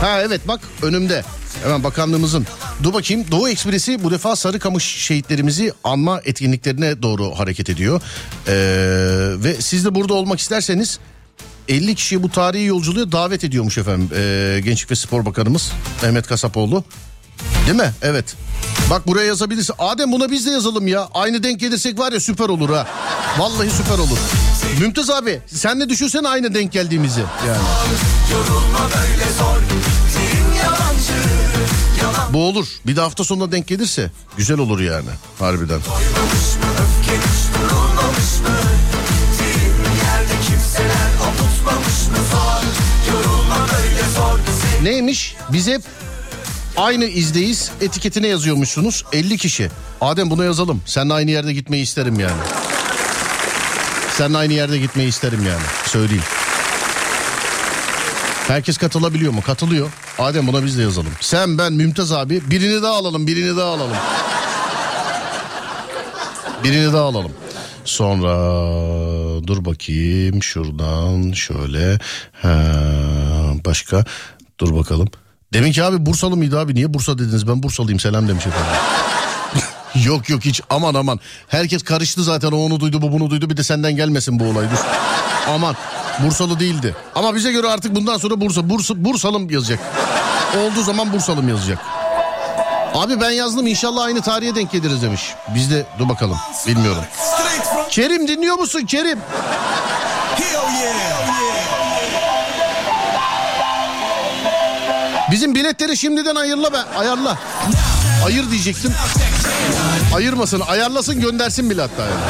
Ha evet bak önümde. Hemen bakanlığımızın. Dur bakayım Doğu Ekspresi bu defa Sarıkamış şehitlerimizi anma etkinliklerine doğru hareket ediyor. Ee, ve siz de burada olmak isterseniz 50 kişiyi bu tarihi yolculuğa davet ediyormuş efendim ee, Gençlik ve Spor Bakanımız Mehmet Kasapoğlu. Değil mi? Evet. Bak buraya yazabilirsin. Adem buna biz de yazalım ya. Aynı denk gelirsek var ya süper olur ha. Vallahi süper olur. Mümtaz abi sen de düşünsene aynı denk geldiğimizi. Yani. Bu olur. Bir de hafta sonuna denk gelirse güzel olur yani. Harbiden. Neymiş? Biz hep aynı izdeyiz etiketine yazıyormuşsunuz 50 kişi. Adem buna yazalım. Seninle aynı yerde gitmeyi isterim yani. Seninle aynı yerde gitmeyi isterim yani. Söyleyeyim. Herkes katılabiliyor mu? Katılıyor. Adem buna biz de yazalım. Sen ben Mümtaz abi birini daha alalım birini daha alalım. Birini daha alalım. Sonra dur bakayım şuradan şöyle. Ha, başka dur bakalım. Demin ki abi Bursalı mıydı abi? Niye Bursa dediniz? Ben Bursalıyım selam demiş efendim. [LAUGHS] yok yok hiç aman aman. Herkes karıştı zaten o onu duydu bu bunu duydu bir de senden gelmesin bu olay. Dur. Aman Bursalı değildi. Ama bize göre artık bundan sonra Bursa, Bursa Bursalım yazacak. Olduğu zaman Bursalım yazacak. Abi ben yazdım inşallah aynı tarihe denk geliriz demiş. Biz de dur bakalım bilmiyorum. Kerim dinliyor musun Kerim? Bizim biletleri şimdiden ayırla be ayarla. Ayır diyecektim. Ayırmasın ayarlasın göndersin bile hatta yani.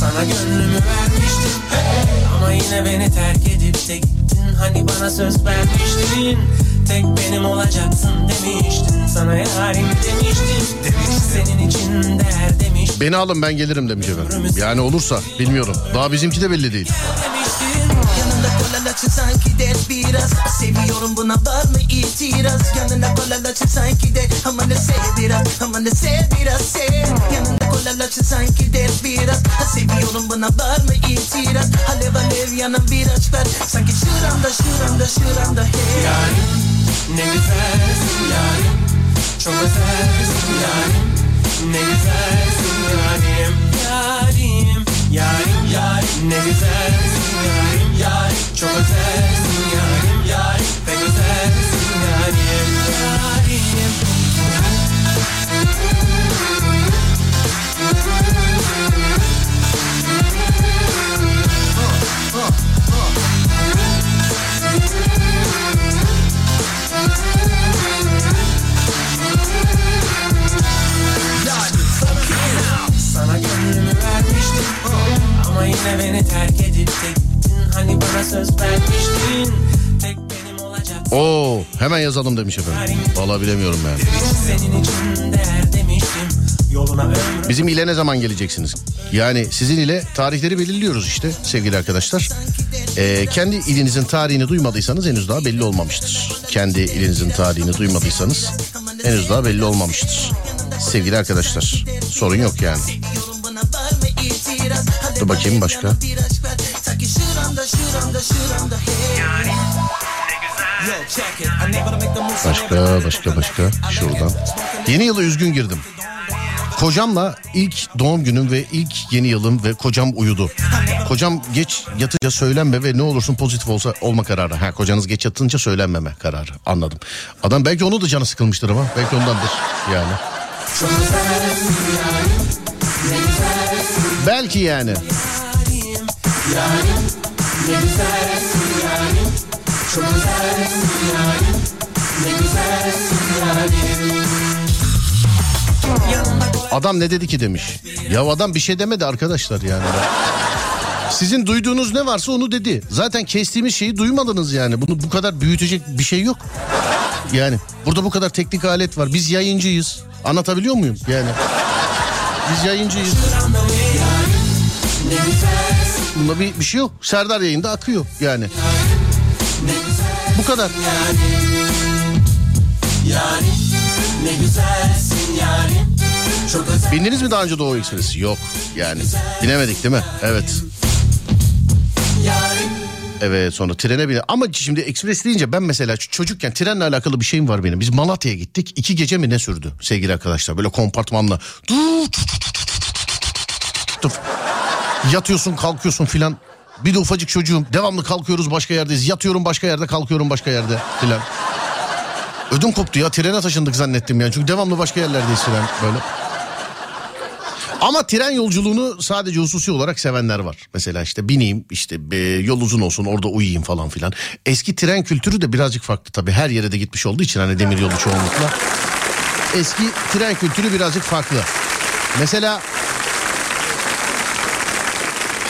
Sana gönlümü vermiştim hey. ama yine beni terk edip de gittin hani bana söz vermiştin tek benim olacaksın demiştin sana yarim demiştim. Demiş senin için değer demiş Beni alın ben gelirim demiş efendim. Yani olursa bilmiyorum. Daha bizimki de belli değil. Sanki de biraz. Seviyorum buna var mı itiraz? Yanında kolalaçı sanki de Ama ne sev biraz Ama ne sev biraz sev. Yanında kolalaçı sanki de biraz. Seviyorum buna var mı itiraz? Alev alev yanan bir aç ver. Sanki şuramda şuramda şuramda hey. Yarim Çok özelsin yarim ne güzelsin yarim Yarim. Yarim yarim ne güzelsin yarim yarim. Çok özelsin yarim yarim Pek özelsin yarim yarim Beni terk edip gittin Hani bana söz vermiştin Tek benim olacaksın Oo hemen yazalım demiş efendim. Vallahi bilemiyorum yani. Senin için değer demiştim Bizim ile ne zaman geleceksiniz? Yani sizin ile tarihleri belirliyoruz işte sevgili arkadaşlar. Ee, kendi ilinizin tarihini duymadıysanız henüz daha belli olmamıştır. Kendi ilinizin tarihini duymadıysanız henüz daha belli olmamıştır. Sevgili arkadaşlar sorun yok yani. The move, so Başka başka başka şuradan. Yeni yıla üzgün girdim. Kocamla ilk doğum günüm ve ilk yeni yılım ve kocam uyudu. Kocam geç yatınca söylenme ve ne olursun pozitif olsa olma kararı. Ha kocanız geç yatınca söylenmeme kararı. Anladım. Adam belki onu da canı sıkılmıştır ama belki ondandır yani. Belki yani. Adam ne dedi ki demiş. Ya adam bir şey demedi arkadaşlar yani. Sizin duyduğunuz ne varsa onu dedi. Zaten kestiğimiz şeyi duymadınız yani. Bunu bu kadar büyütecek bir şey yok. Yani burada bu kadar teknik alet var. Biz yayıncıyız. Anlatabiliyor muyum? Yani biz yayıncıyız. Bunda bir, bir şey yok. Serdar yayında akıyor yani. Bu kadar. Bindiniz mi daha önce Doğu Ekspresi? Yok yani. Binemedik değil mi? Evet. Evet sonra trene bine. Ama şimdi ekspres deyince ben mesela çocukken trenle alakalı bir şeyim var benim. Biz Malatya'ya gittik. iki gece mi ne sürdü sevgili arkadaşlar? Böyle kompartmanla. Yatıyorsun kalkıyorsun filan. Bir de ufacık çocuğum. Devamlı kalkıyoruz başka yerdeyiz. Yatıyorum başka yerde kalkıyorum başka yerde filan. Ödüm koptu ya trene taşındık zannettim yani. Çünkü devamlı başka yerlerdeyiz filan böyle. Ama tren yolculuğunu sadece hususi olarak sevenler var. Mesela işte bineyim işte yol uzun olsun orada uyuyayım falan filan. Eski tren kültürü de birazcık farklı tabii. Her yere de gitmiş olduğu için hani demir yolu çoğunlukla. Eski tren kültürü birazcık farklı. Mesela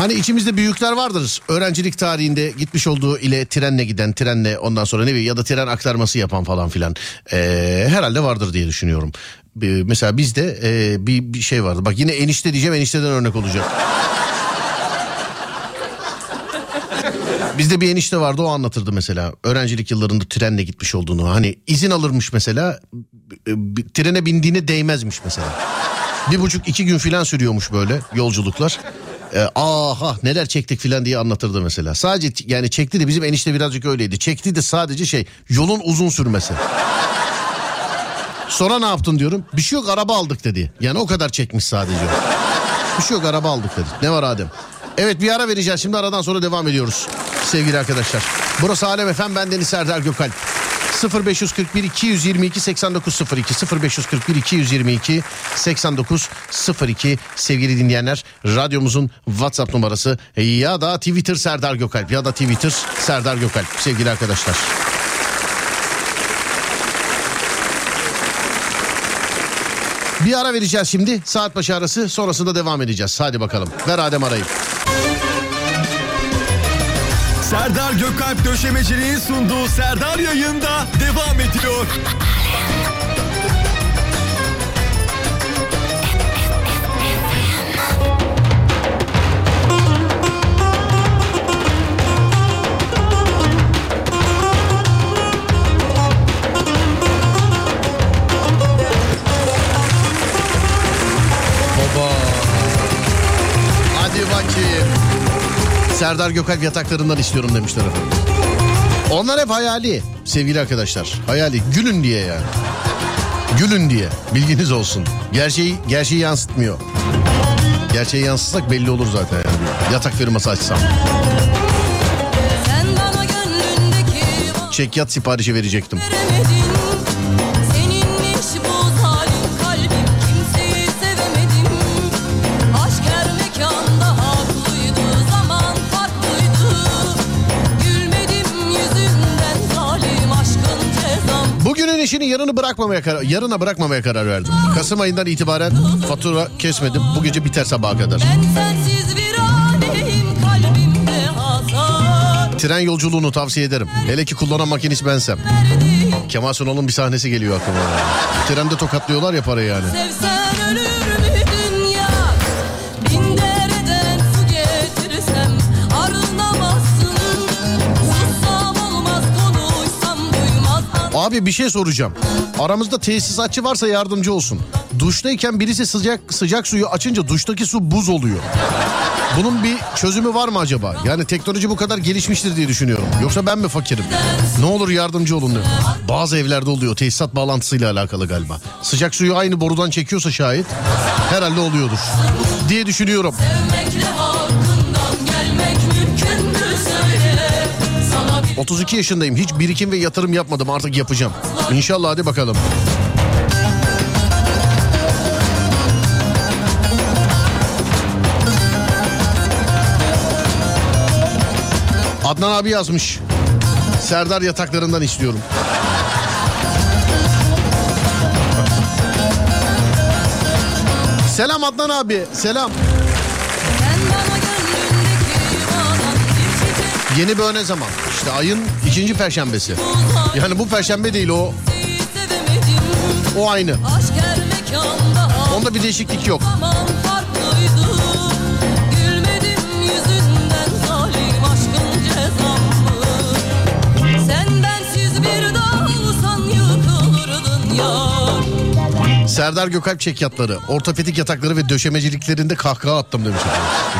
Hani içimizde büyükler vardır. Öğrencilik tarihinde gitmiş olduğu ile trenle giden, trenle ondan sonra ne bileyim ya da tren aktarması yapan falan filan. Ee, herhalde vardır diye düşünüyorum. Ee, mesela bizde e, bir, bir şey vardı. Bak yine enişte diyeceğim enişteden örnek olacak. [LAUGHS] Bizde bir enişte vardı o anlatırdı mesela. Öğrencilik yıllarında trenle gitmiş olduğunu. Hani izin alırmış mesela. Trene bindiğine değmezmiş mesela. Bir buçuk iki gün filan sürüyormuş böyle yolculuklar. Ee, aha neler çektik filan diye anlatırdı mesela. Sadece yani çekti de bizim enişte birazcık öyleydi. Çekti de sadece şey yolun uzun sürmesi. Sonra ne yaptın diyorum. Bir şey yok araba aldık dedi. Yani o kadar çekmiş sadece. Bir şey yok araba aldık dedi. Ne var Adem? Evet bir ara vereceğiz. Şimdi aradan sonra devam ediyoruz. Sevgili arkadaşlar. Burası Alem Efem. Ben Deniz Serdar Gökalp. 0541 222 8902 0541 222 8902 sevgili dinleyenler radyomuzun WhatsApp numarası ya da Twitter Serdar Gökalp ya da Twitter Serdar Gökalp sevgili arkadaşlar. Bir ara vereceğiz şimdi. Saat başı arası sonrasında devam edeceğiz. Hadi bakalım. Ver Adem arayı. Serdar Gökalp Döşemeci'nin sunduğu Serdar yayında devam ediyor. [LAUGHS] Serdar Gökalp yataklarından istiyorum demişler efendim. Onlar hep hayali sevgili arkadaşlar. Hayali gülün diye yani. Gülün diye bilginiz olsun. Gerçeği, gerçeği yansıtmıyor. Gerçeği yansıtsak belli olur zaten yani. Yatak firması açsam. Çekyat siparişi verecektim. veremedin Bugünün işini yarını bırakmamaya karar, yarına bırakmamaya karar verdim. Kasım ayından itibaren fatura kesmedim. Bu gece biter sabaha kadar. Tren yolculuğunu tavsiye ederim. Hele ki kullanan makinist bensem. Kemal Sunal'ın bir sahnesi geliyor aklıma. Trende tokatlıyorlar ya parayı yani. Sevsen Abi bir şey soracağım. Aramızda tesisatçı varsa yardımcı olsun. Duştayken birisi sıcak sıcak suyu açınca duştaki su buz oluyor. Bunun bir çözümü var mı acaba? Yani teknoloji bu kadar gelişmiştir diye düşünüyorum. Yoksa ben mi fakirim? Ne olur yardımcı olun. Bazı evlerde oluyor tesisat bağlantısıyla alakalı galiba. Sıcak suyu aynı borudan çekiyorsa şayet herhalde oluyordur diye düşünüyorum. Sevmekle 32 yaşındayım. Hiç birikim ve yatırım yapmadım. Artık yapacağım. İnşallah hadi bakalım. Adnan abi yazmış. Serdar yataklarından istiyorum. Selam Adnan abi. Selam. Yeni böyle zaman. İşte ayın ikinci perşembesi. Yani bu perşembe değil o. O aynı. Onda bir değişiklik yok. Serdar Gökalp çekyatları, ortopedik yatakları ve döşemeciliklerinde kahkaha attım demiş.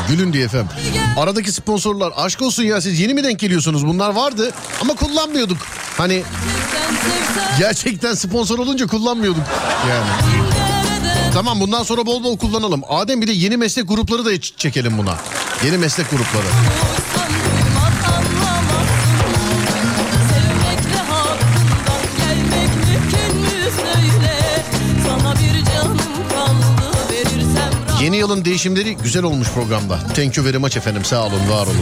Gülün diye efendim. Aradaki sponsorlar aşk olsun ya siz yeni mi denk geliyorsunuz? Bunlar vardı ama kullanmıyorduk. Hani gerçekten sponsor olunca kullanmıyorduk yani. Tamam bundan sonra bol bol kullanalım. Adem bir de yeni meslek grupları da çekelim buna. Yeni meslek grupları. Yılın değişimleri güzel olmuş programda. Thank you very much efendim sağ olun var olun.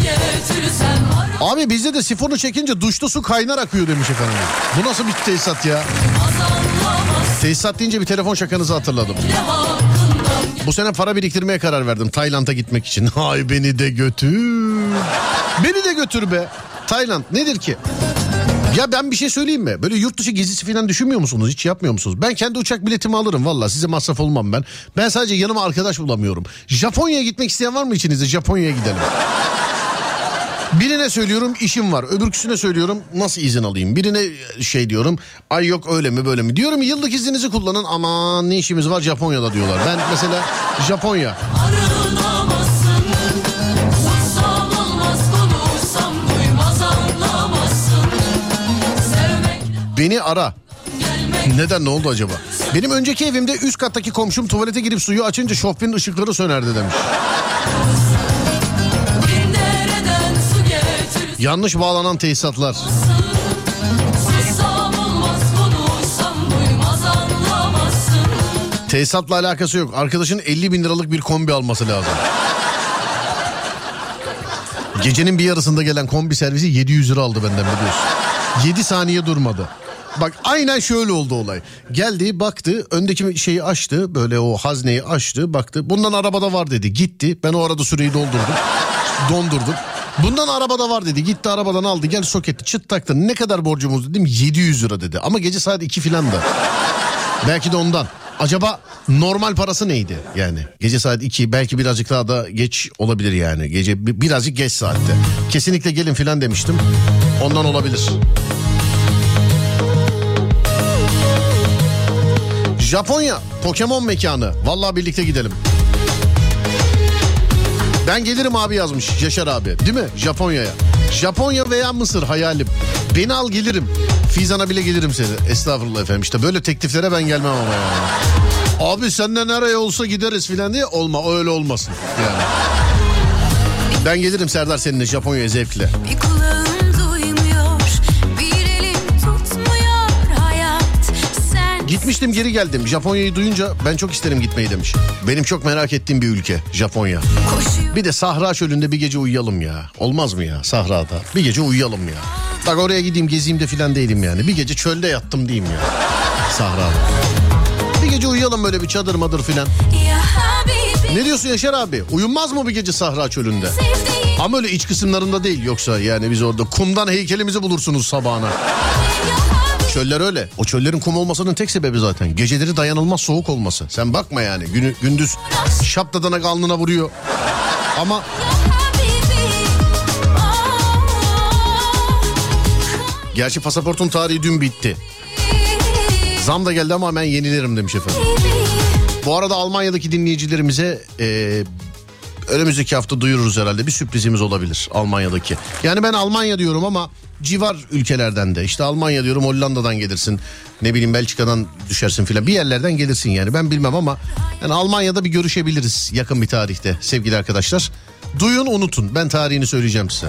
Abi bizde de sifonu çekince duşta su kaynar akıyor demiş efendim. Bu nasıl bir tesisat ya? Tesisat deyince bir telefon şakanızı hatırladım. Bu sene para biriktirmeye karar verdim Tayland'a gitmek için. [LAUGHS] Ay beni de götür. Beni de götür be. Tayland nedir ki? [LAUGHS] Ya ben bir şey söyleyeyim mi? Böyle yurt dışı gezisi falan düşünmüyor musunuz? Hiç yapmıyor musunuz? Ben kendi uçak biletimi alırım valla. Size masraf olmam ben. Ben sadece yanıma arkadaş bulamıyorum. Japonya'ya gitmek isteyen var mı içinizde? Japonya'ya gidelim. [LAUGHS] Birine söylüyorum işim var. Öbürküsüne söylüyorum nasıl izin alayım. Birine şey diyorum ay yok öyle mi böyle mi. Diyorum yıllık izninizi kullanın aman ne işimiz var Japonya'da diyorlar. Ben mesela Japonya. arınamazsın Beni ara. Neden ne oldu acaba? Benim önceki evimde üst kattaki komşum tuvalete girip suyu açınca şofbenin ışıkları sönerdi demiş. Yanlış bağlanan tesisatlar. Tesisatla alakası yok. Arkadaşın 50 bin liralık bir kombi alması lazım. Gecenin bir yarısında gelen kombi servisi 700 lira aldı benden biliyorsun. 7 saniye durmadı. Bak aynen şöyle oldu olay. Geldi baktı öndeki şeyi açtı böyle o hazneyi açtı baktı. Bundan arabada var dedi gitti. Ben o arada süreyi doldurdum. Dondurdum. Bundan arabada var dedi. Gitti arabadan aldı gel soketi çıt taktı. Ne kadar borcumuz dedim 700 lira dedi. Ama gece saat 2 filan da. Belki de ondan. Acaba normal parası neydi yani? Gece saat 2 belki birazcık daha da geç olabilir yani. Gece bi- birazcık geç saatte. Kesinlikle gelin filan demiştim. Ondan olabilir. Japonya Pokemon mekanı. Vallahi birlikte gidelim. Ben gelirim abi yazmış Yaşar abi. Değil mi? Japonya'ya. Japonya veya Mısır hayalim. Beni al gelirim. Fizan'a bile gelirim seni. Estağfurullah efendim. İşte böyle tekliflere ben gelmem ama yani. Abi senden nereye olsa gideriz filan diye olma öyle olmasın yani. Ben gelirim Serdar seninle Japonya'ya zevkle. Bir Gitmiştim geri geldim. Japonya'yı duyunca ben çok isterim gitmeyi demiş. Benim çok merak ettiğim bir ülke Japonya. Bir de Sahra çölünde bir gece uyuyalım ya. Olmaz mı ya Sahra'da? Bir gece uyuyalım ya. Bak oraya gideyim gezeyim de filan değilim yani. Bir gece çölde yattım diyeyim ya. Sahra'da. Bir gece uyuyalım böyle bir çadır madır filan. Ne diyorsun Yaşar abi? Uyunmaz mı bir gece Sahra çölünde? Ama öyle iç kısımlarında değil yoksa yani biz orada kumdan heykelimizi bulursunuz sabahına. Çöller öyle. O çöllerin kum olmasının tek sebebi zaten. Geceleri dayanılmaz soğuk olması. Sen bakma yani günü, gündüz şaptadana alnına vuruyor. Ama gerçi pasaportun tarihi dün bitti. Zam da geldi ama hemen yenilerim demiş efendim. Bu arada Almanya'daki dinleyicilerimize e, Önümüzdeki hafta duyururuz herhalde bir sürprizimiz olabilir Almanya'daki. Yani ben Almanya diyorum ama civar ülkelerden de işte Almanya diyorum Hollanda'dan gelirsin. Ne bileyim Belçika'dan düşersin filan bir yerlerden gelirsin yani ben bilmem ama yani Almanya'da bir görüşebiliriz yakın bir tarihte sevgili arkadaşlar. Duyun unutun ben tarihini söyleyeceğim size.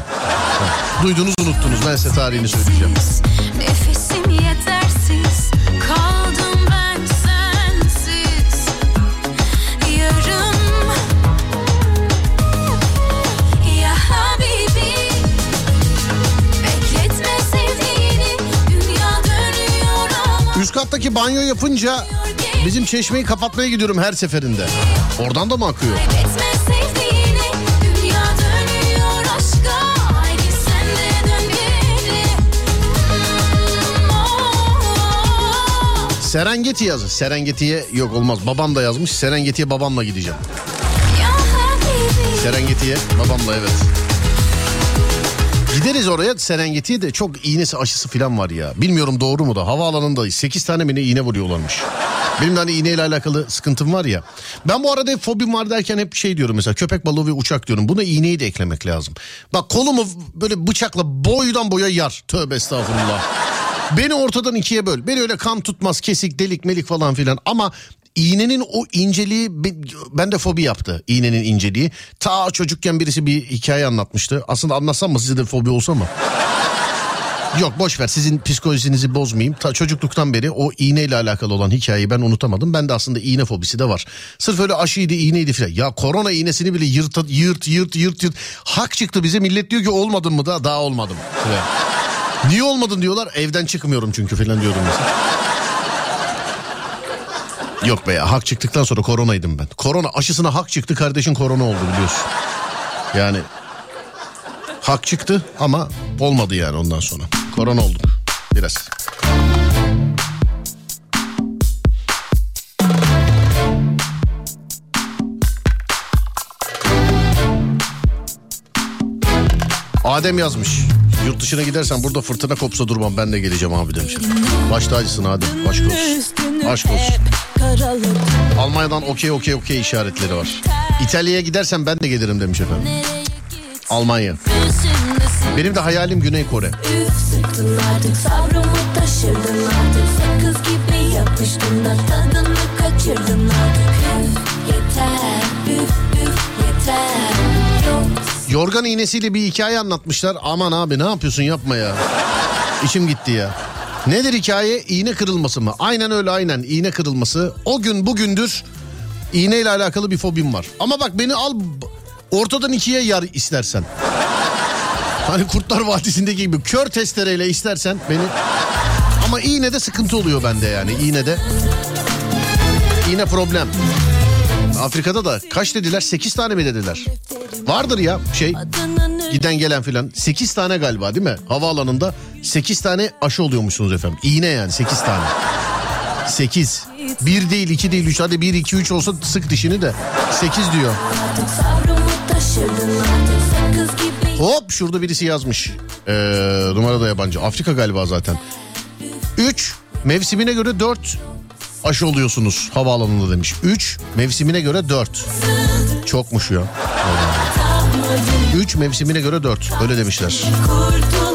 Duydunuz unuttunuz ben size tarihini söyleyeceğim. Kattaki banyo yapınca bizim çeşmeyi kapatmaya gidiyorum her seferinde. Oradan da mı akıyor? Geri Serengeti yazın. Serengeti'ye yok olmaz. Babam da yazmış. Serengeti'ye babamla gideceğim. Serengeti'ye babamla evet. Gideriz oraya Serengeti'ye de çok iğnesi aşısı falan var ya. Bilmiyorum doğru mu da havaalanında 8 tane mi ne iğne vuruyorlarmış. Benim de hani iğneyle alakalı sıkıntım var ya. Ben bu arada fobim var derken hep şey diyorum mesela köpek balığı ve uçak diyorum. Buna iğneyi de eklemek lazım. Bak kolumu böyle bıçakla boydan boya yar. Tövbe estağfurullah. Beni ortadan ikiye böl. Beni öyle kan tutmaz kesik delik melik falan filan ama iğnenin o inceliği be- bende fobi yaptı iğnenin inceliği. Ta çocukken birisi bir hikaye anlatmıştı. Aslında anlatsam mı size de fobi olsa mı? [LAUGHS] Yok boş ver sizin psikolojinizi bozmayayım. Ta çocukluktan beri o iğneyle alakalı olan hikayeyi ben unutamadım. Ben de aslında iğne fobisi de var. Sırf öyle aşıydı iğneydi filan. Ya korona iğnesini bile yırt yırt yırt yırt yırt. Hak çıktı bize millet diyor ki olmadın mı da daha olmadım. [LAUGHS] Niye olmadın diyorlar evden çıkmıyorum çünkü filan diyordum mesela. Yok be ya hak çıktıktan sonra koronaydım ben. Korona aşısına hak çıktı kardeşin korona oldu biliyorsun. Yani hak çıktı ama olmadı yani ondan sonra. Korona olduk biraz. Adem yazmış. Yurt dışına gidersen burada fırtına kopsa durmam ben de geleceğim abi demiş. Baş tacısın Adem. Aşk olsun. Aşk olsun. Almanya'dan okey okey okey işaretleri var. İtalya'ya gidersen ben de gelirim demiş efendim. Almanya. Benim de hayalim Güney Kore. Yorgan iğnesiyle bir hikaye anlatmışlar. Aman abi ne yapıyorsun yapma ya. İçim gitti ya. Nedir hikaye? İğne kırılması mı? Aynen öyle aynen iğne kırılması. O gün bugündür iğneyle alakalı bir fobim var. Ama bak beni al ortadan ikiye yar istersen. [LAUGHS] Hani Kurtlar Vadisi'ndeki gibi kör testereyle istersen beni... Ama iğnede sıkıntı oluyor bende yani iğnede. İğne problem. Afrika'da da kaç dediler? 8 tane mi dediler? Vardır ya şey giden gelen filan. 8 tane galiba değil mi? Havaalanında 8 tane aşı oluyormuşsunuz efendim. İğne yani 8 tane. 8. 1 değil 2 değil 3 hadi 1 2 3 olsa sık dişini de. 8 diyor. Hop şurada birisi yazmış. Ee, numara da yabancı. Afrika galiba zaten. 3 mevsimine göre 4 aşı oluyorsunuz havaalanında demiş. 3 mevsimine göre 4. Çokmuş ya. 3 mevsimine göre 4. Öyle demişler. kurtulamadım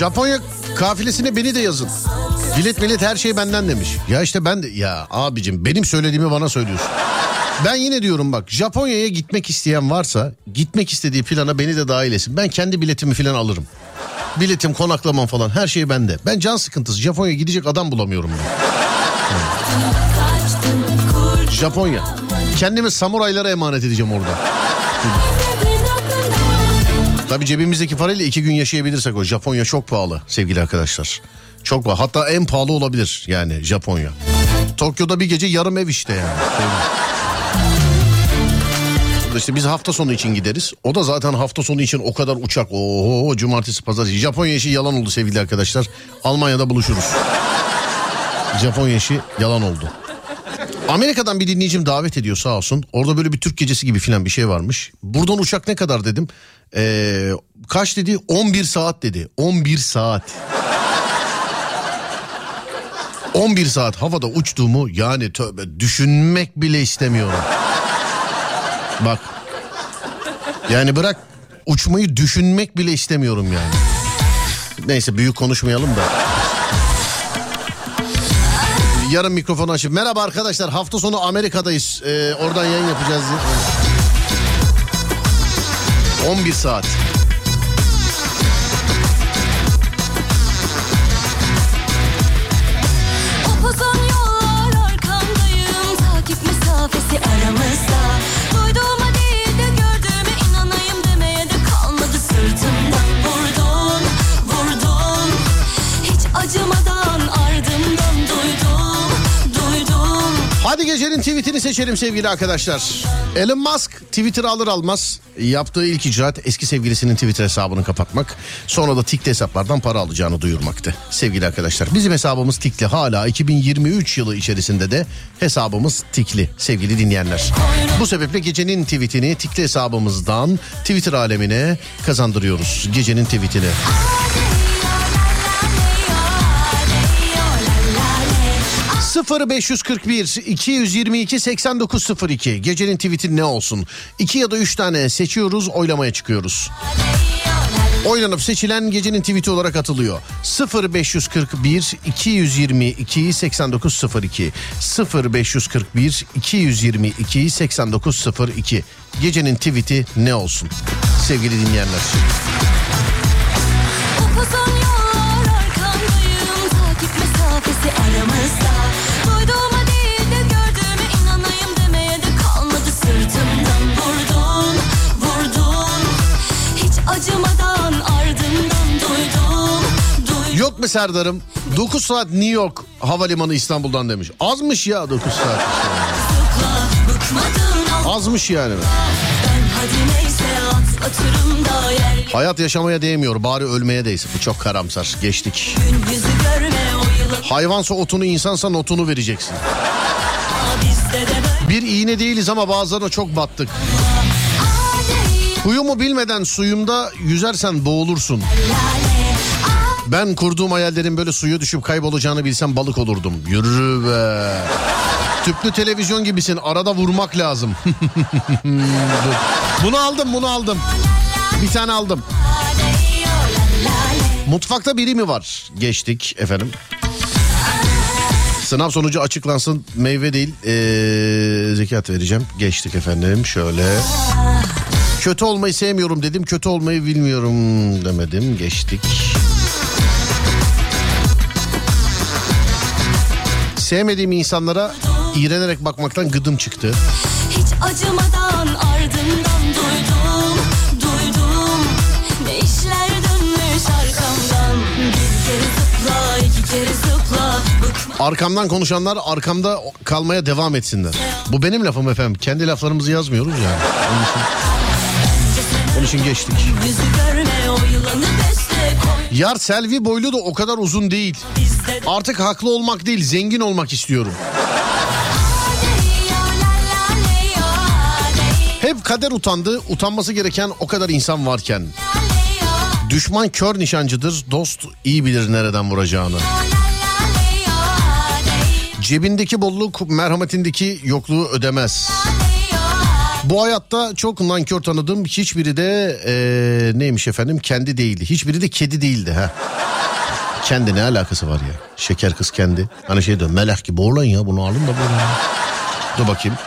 Japonya kafilesine beni de yazın. Bilet millet her şey benden demiş. Ya işte ben de ya abicim benim söylediğimi bana söylüyorsun. Ben yine diyorum bak Japonya'ya gitmek isteyen varsa gitmek istediği plana beni de dahil etsin. Ben kendi biletimi falan alırım. Biletim, konaklamam falan her şey bende. Ben can sıkıntısı. Japonya'ya gidecek adam bulamıyorum ben. Japonya. Kendimi samuraylara emanet edeceğim orada. Tabii cebimizdeki parayla iki gün yaşayabilirsek o. Japonya çok pahalı sevgili arkadaşlar. Çok pahalı. Hatta en pahalı olabilir yani Japonya. Tokyo'da bir gece yarım ev işte yani. İşte biz hafta sonu için gideriz. O da zaten hafta sonu için o kadar uçak. Oho cumartesi pazartesi. Japonya işi yalan oldu sevgili arkadaşlar. Almanya'da buluşuruz. Japonya işi yalan oldu. Amerika'dan bir dinleyicim davet ediyor sağ olsun. Orada böyle bir Türk gecesi gibi filan bir şey varmış. Buradan uçak ne kadar dedim. Ee, kaç dedi? 11 saat dedi. 11 saat. 11 saat havada uçtuğumu yani tövbe düşünmek bile istemiyorum. Bak. Yani bırak uçmayı düşünmek bile istemiyorum yani. Neyse büyük konuşmayalım da. Yarın mikrofonu açıp merhaba arkadaşlar hafta sonu Amerika'dayız. Ee, oradan yayın yapacağız. diye. 11 saat. Gecenin tweetini seçelim sevgili arkadaşlar. Elon Musk Twitter alır almaz yaptığı ilk icraat eski sevgilisinin Twitter hesabını kapatmak. Sonra da tikli hesaplardan para alacağını duyurmaktı. Sevgili arkadaşlar bizim hesabımız tikli hala 2023 yılı içerisinde de hesabımız tikli sevgili dinleyenler. Bu sebeple gecenin tweetini tikli hesabımızdan Twitter alemine kazandırıyoruz. Gecenin tweetini. 0541 222 8902 gecenin tweeti ne olsun? 2 ya da 3 tane seçiyoruz oylamaya çıkıyoruz. Oynanıp seçilen gecenin tweeti olarak atılıyor. 0541 222 8902 0541 222 8902 gecenin tweeti ne olsun? Sevgili dinleyenler. Mu Serdar'ım? 9 saat New York havalimanı İstanbul'dan demiş. Azmış ya 9 saat. Azmış yani. Hayat yaşamaya değmiyor bari ölmeye değsin. Bu çok karamsar. Geçtik. Hayvansa otunu insansa notunu vereceksin. Bir iğne değiliz ama bazılarına çok battık. Huyumu bilmeden suyumda yüzersen boğulursun. Ben kurduğum hayallerin böyle suya düşüp kaybolacağını bilsem balık olurdum. Yürü be. Tüplü televizyon gibisin arada vurmak lazım. [LAUGHS] bunu aldım bunu aldım. Bir tane aldım. Mutfakta biri mi var? Geçtik efendim. Sınav sonucu açıklansın meyve değil ee, zekat vereceğim. Geçtik efendim şöyle. Kötü olmayı sevmiyorum dedim kötü olmayı bilmiyorum demedim geçtik. Sevmediğim insanlara iğrenerek bakmaktan gıdım çıktı. Hiç acımadan ardından duydum, duydum Ne işler dönmüş arkamdan Bir kere zıpla, iki kere zıpla Bıkma Arkamdan konuşanlar arkamda kalmaya devam etsinler. Bu benim lafım efendim. Kendi laflarımızı yazmıyoruz yani. Onun için, onun için geçtik. yüzü Yar Selvi boylu da o kadar uzun değil. Artık haklı olmak değil zengin olmak istiyorum. Hep kader utandı. Utanması gereken o kadar insan varken. Düşman kör nişancıdır. Dost iyi bilir nereden vuracağını. Cebindeki bolluk merhametindeki yokluğu ödemez. Bu hayatta çok nankör tanıdım. Hiçbiri de eee, neymiş efendim kendi değildi. Hiçbiri de kedi değildi. ha. Kendi ne alakası var ya? Şeker kız kendi. Hani şey diyor melek gibi oğlan ya bunu alın da böyle. Dur bakayım.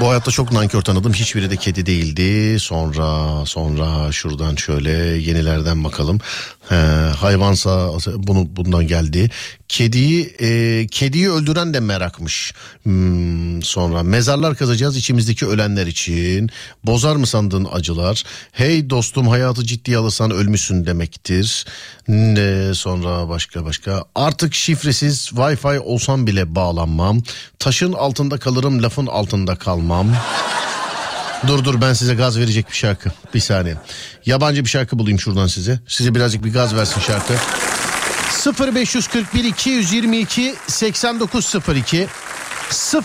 Bu hayatta çok nankör tanıdım. Hiçbiri de kedi değildi. Sonra sonra şuradan şöyle yenilerden bakalım. He, hayvansa bunu bundan geldi. Kediyi e, kediyi öldüren de merakmış. Hmm, sonra mezarlar kazacağız içimizdeki ölenler için. Bozar mı sandığın acılar? Hey dostum hayatı ciddiye alırsan ölmüşsün demektir. Ne sonra başka başka. Artık şifresiz Wi-Fi olsam bile bağlanmam. Taşın altında kalırım lafın altında kalmam. Dur dur ben size gaz verecek bir şarkı. Bir saniye. Yabancı bir şarkı bulayım şuradan size. Size birazcık bir gaz versin şarkı. 0541 222 8902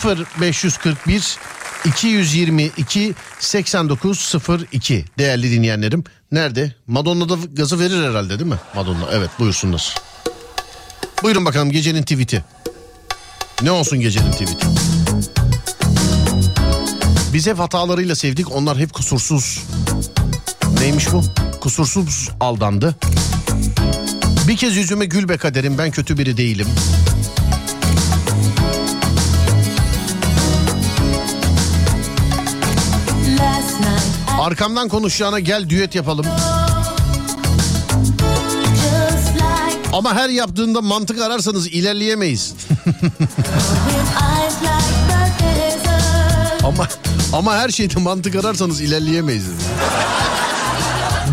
0541 222 8902 değerli dinleyenlerim. Nerede? Madonna da gazı verir herhalde değil mi? Madonna evet buyursunlar. Buyurun bakalım gecenin tweet'i. Ne olsun gecenin tweet'i? Biz hep hatalarıyla sevdik onlar hep kusursuz. Neymiş bu? Kusursuz aldandı. Bir kez yüzüme gül be kaderim ben kötü biri değilim. Arkamdan konuşacağına gel düet yapalım. Ama her yaptığında mantık ararsanız ilerleyemeyiz. [LAUGHS] ama ama her şeyde mantık ararsanız ilerleyemeyiz.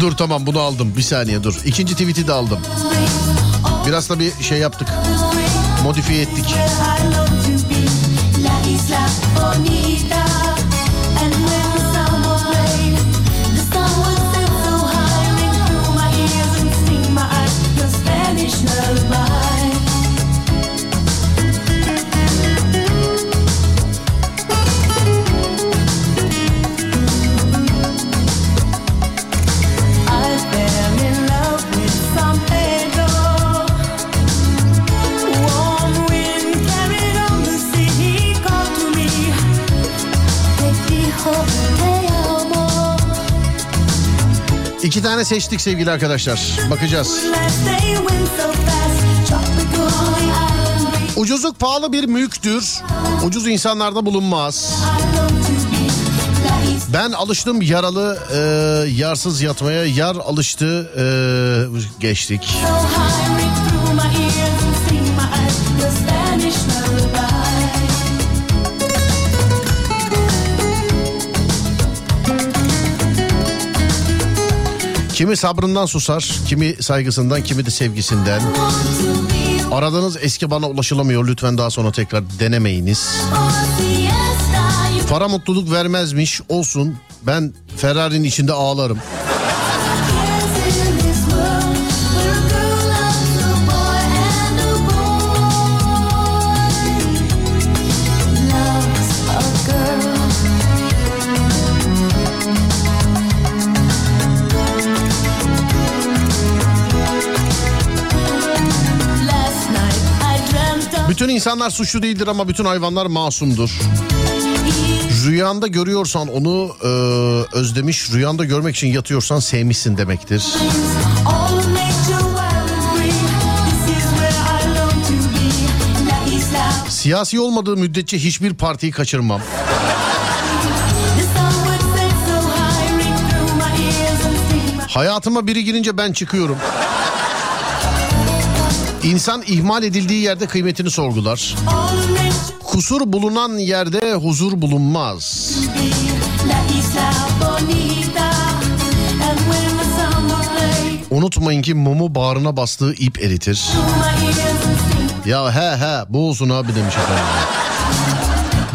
Dur tamam bunu aldım bir saniye dur. İkinci tweet'i de aldım. Biraz da bir şey yaptık. Modifiye ettik. İki tane seçtik sevgili arkadaşlar. Bakacağız. Ucuzluk pahalı bir mülktür. Ucuz insanlarda bulunmaz. Ben alıştım yaralı e, yarsız yatmaya. Yar alıştı e, geçtik. So Kimi sabrından susar, kimi saygısından, kimi de sevgisinden. Aradığınız eski bana ulaşılamıyor. Lütfen daha sonra tekrar denemeyiniz. Para mutluluk vermezmiş. Olsun. Ben Ferrari'nin içinde ağlarım. Bütün insanlar suçlu değildir ama bütün hayvanlar masumdur. Rüyanda görüyorsan onu e, özlemiş, rüyanda görmek için yatıyorsan sevmişsin demektir. Siyasi olmadığı müddetçe hiçbir partiyi kaçırmam. Hayatıma biri girince ben çıkıyorum. İnsan ihmal edildiği yerde kıymetini sorgular. Kusur bulunan yerde huzur bulunmaz. Unutmayın ki mumu bağrına bastığı ip eritir. Ya he he bu olsun abi demiş efendim.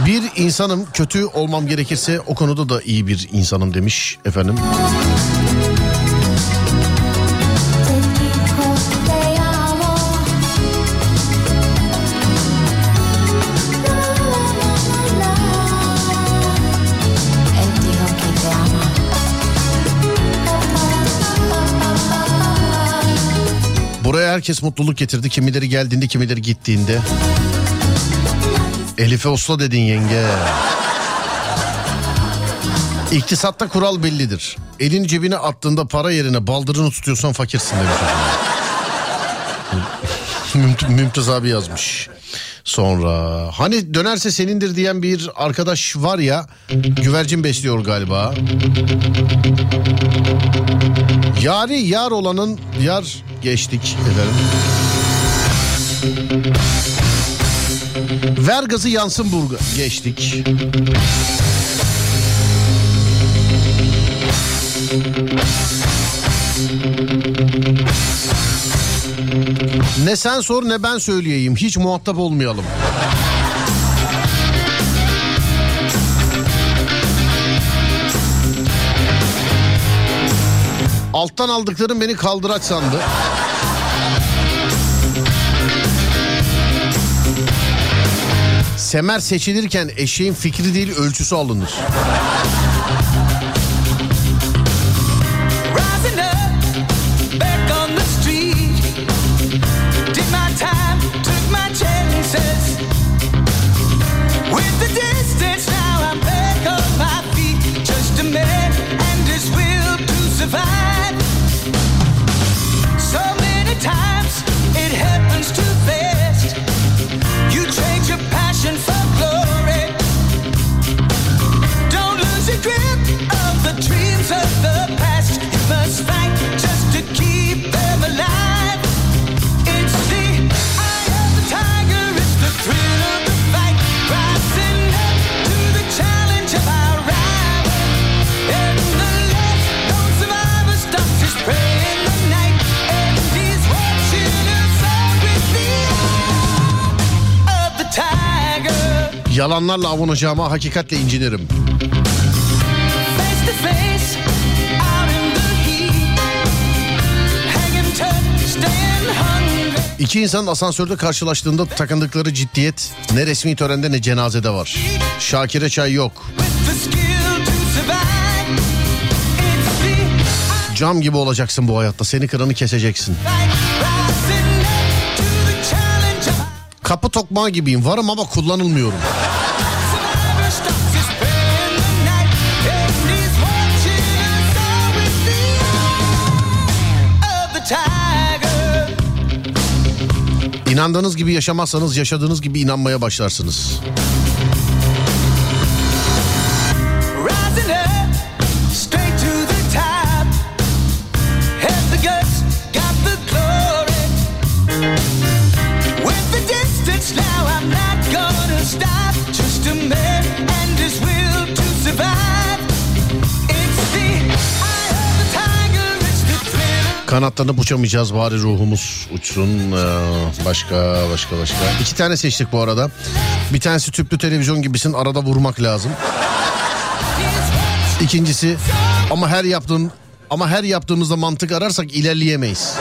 Bir insanım kötü olmam gerekirse o konuda da iyi bir insanım demiş efendim. Herkes mutluluk getirdi. Kimileri geldiğinde kimileri gittiğinde. Elif'e usla dedin yenge. İktisatta kural bellidir. Elin cebine attığında para yerine baldırını tutuyorsan fakirsin demiş. [LAUGHS] Mümtaz abi yazmış. Sonra hani dönerse senindir diyen bir arkadaş var ya güvercin besliyor galiba. Yari yar olanın yar geçtik efendim. Ver gazı yansın burga geçtik. Ne sen sor ne ben söyleyeyim. Hiç muhatap olmayalım. Alttan aldıklarım beni kaldıraç sandı. Semer seçilirken eşeğin fikri değil ölçüsü alınır. Yalanlarla avunacağıma hakikatle incinirim. İki insan asansörde karşılaştığında takındıkları ciddiyet ne resmi törende ne cenazede var. Şakir'e çay yok. Cam gibi olacaksın bu hayatta. Seni kıranı keseceksin. Kapı tokmağı gibiyim. Varım ama kullanılmıyorum. İnandığınız gibi yaşamazsanız yaşadığınız gibi inanmaya başlarsınız. Kanatlarını uçamayacağız bari ruhumuz uçsun. Ee, başka başka başka. İki tane seçtik bu arada. Bir tanesi tüplü televizyon gibisin arada vurmak lazım. İkincisi ama her yaptığın ama her yaptığımızda mantık ararsak ilerleyemeyiz.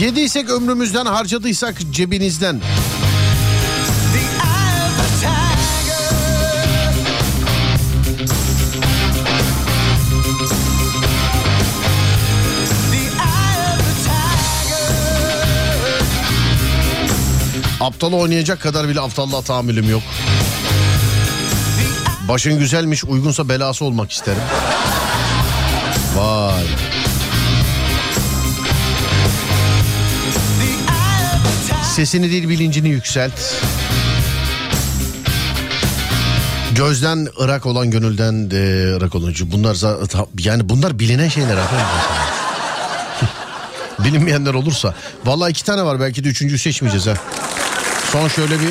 Yediysek ömrümüzden harcadıysak cebinizden. Aptal oynayacak kadar bile aptallığa tahammülüm yok. Başın güzelmiş uygunsa belası olmak isterim. Vay. Sesini değil bilincini yükselt. Gözden ırak olan gönülden de ırak olan. Bunlar za- yani bunlar bilinen şeyler. [LAUGHS] Bilinmeyenler olursa. Vallahi iki tane var belki de üçüncüyü seçmeyeceğiz ha. Son şöyle bir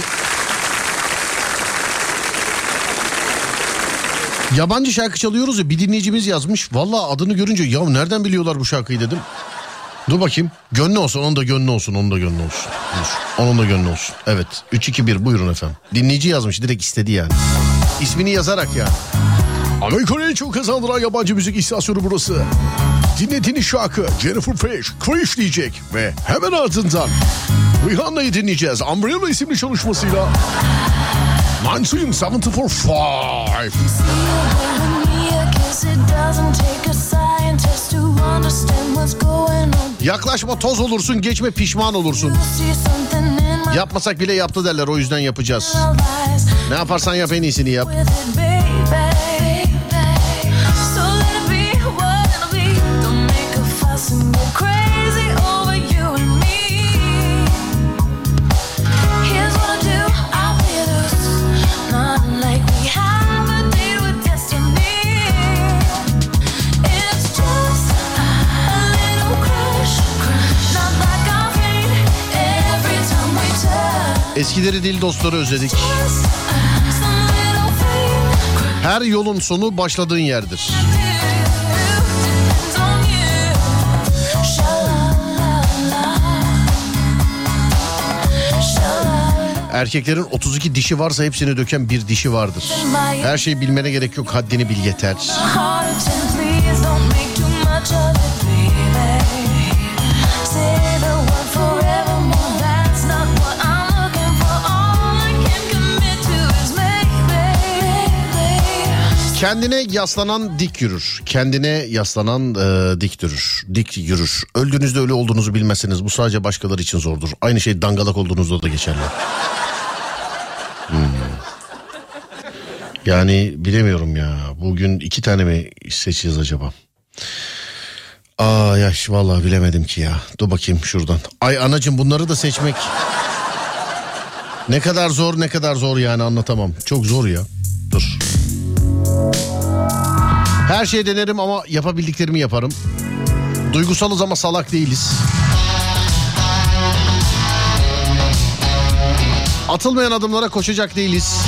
Yabancı şarkı çalıyoruz ya bir dinleyicimiz yazmış. Vallahi adını görünce ya nereden biliyorlar bu şarkıyı dedim. Dur bakayım. Gönlü olsun onun da gönlü olsun onun da gönlü olsun. Dur. Onun da gönlü olsun. Evet 3-2-1 buyurun efendim. Dinleyici yazmış direkt istedi yani. İsmini yazarak ya. Amerika'nın çok kazandıran yabancı müzik istasyonu burası. Dinlediğiniz şarkı Jennifer Fish, Krish diyecek ve hemen ardından Rihanna'yı dinleyeceğiz. Umbrella isimli çalışmasıyla 1975. Yaklaşma toz olursun geçme pişman olursun. Yapmasak bile yaptı derler o yüzden yapacağız. Ne yaparsan yap en iyisini yap. Eskileri değil dostları özledik. Her yolun sonu başladığın yerdir. Erkeklerin 32 dişi varsa hepsini döken bir dişi vardır. Her şeyi bilmene gerek yok haddini bil yeter. Kendine yaslanan dik yürür. Kendine yaslanan e, dik yürür. Dik yürür. Öldüğünüzde öyle olduğunuzu bilmezseniz bu sadece başkaları için zordur. Aynı şey dangalak olduğunuzda da geçerli. Hmm. Yani bilemiyorum ya. Bugün iki tane mi seçeceğiz acaba? Aa yaş vallahi bilemedim ki ya. Dur bakayım şuradan. Ay anacım bunları da seçmek. Ne kadar zor ne kadar zor yani anlatamam. Çok zor ya. Dur. Her şey denerim ama yapabildiklerimi yaparım. Duygusalız ama salak değiliz. Atılmayan adımlara koşacak değiliz.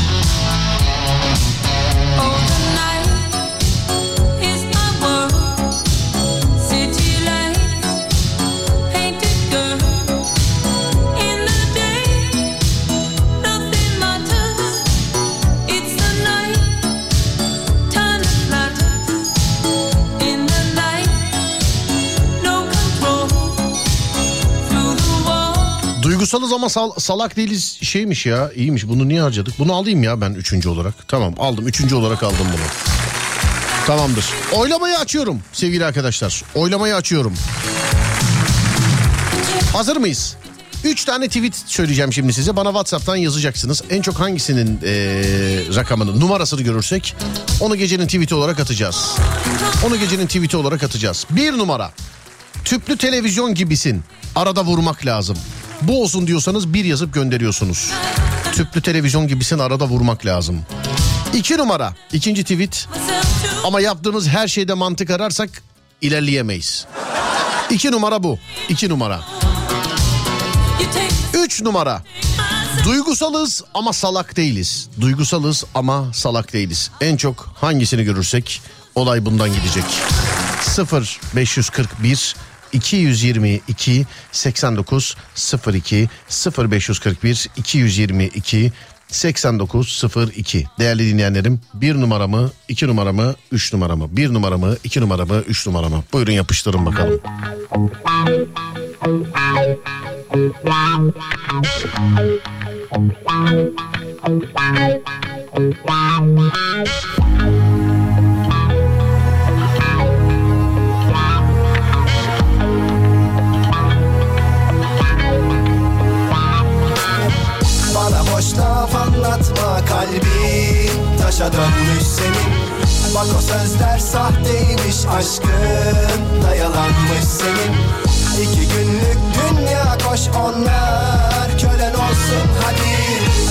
Duygusalız ama sal- salak değiliz şeymiş ya iyiymiş bunu niye harcadık bunu alayım ya ben üçüncü olarak tamam aldım üçüncü olarak aldım bunu tamamdır oylamayı açıyorum sevgili arkadaşlar oylamayı açıyorum hazır mıyız Üç tane tweet söyleyeceğim şimdi size. Bana WhatsApp'tan yazacaksınız. En çok hangisinin eee, rakamını, numarasını görürsek onu gecenin tweet'i olarak atacağız. Onu gecenin tweet'i olarak atacağız. Bir numara. Tüplü televizyon gibisin. Arada vurmak lazım. Bu olsun diyorsanız bir yazıp gönderiyorsunuz. Tüplü televizyon gibisin arada vurmak lazım. İki numara. ikinci tweet. Ama yaptığımız her şeyde mantık ararsak ilerleyemeyiz. İki numara bu. İki numara. Üç numara. Duygusalız ama salak değiliz. Duygusalız ama salak değiliz. En çok hangisini görürsek olay bundan gidecek. 0 541 222 89 02 0 541 222 89 02 Değerli dinleyenlerim bir numaramı iki numaramı üç numaramı bir numaramı iki numaramı üç numaramı buyurun yapıştırın bakalım. Bana laf anlatma kalbin taşa dönmüş senin. Bak o sözler sahteymiş aşkın. Da yalanmış senin. İki günlük dünya koş onlar. Kölen olsun hadi.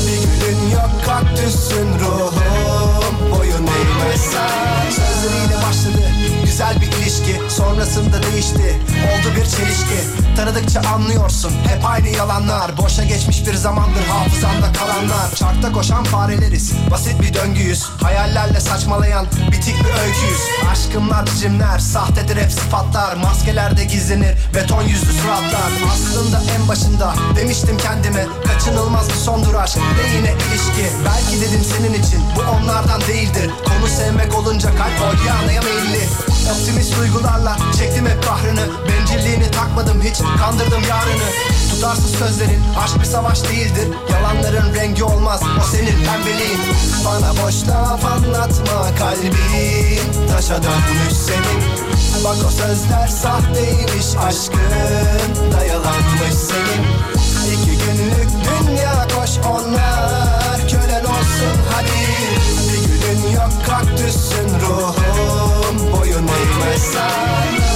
Bir gülün yok kaktüsün ruhum. Boyun eğmez sen Sözleriyle başladı güzel bir ilişki. Sonrasında değişti oldu bir çelişki. Tanıdıkça anlıyorsun hep aynı yalanlar. Boşa geçmiş bir zamandır hafızamda kalanlar. Çarkta koşan fareleriz basit bir döngüyüz Hayallerle saçmalayan bitik bir öyküyüz Aşkımlar biçimler sahtedir hep sıfatlar. Maskelerde gizlenir beton yüzlü suratlar. Aslında en başında demiştim kendime Kaçınılmaz bir sondur aşk ve yine ilişki Belki dedim senin için bu onlardan değildir. Konu sevmek olunca kalp oryanaya meyilli Optimist duygularla çektim hep kahrını. Bencilliğini takmadım hiç kandırdım yarını. Tutarsız sözlerin aşk bir savaş değildir. Yalanların rengi olmaz o senin pembeliğin. Bana boş laf anlatma kalbin Taşa dönmüş senin. Bak o sözler sahteymiş aşkın. Da yalanmış senin. İki günlük dünya koş onlar. Kölen olsun hadi Bir gülün yok kaktüsün ruhum boyun eğmez.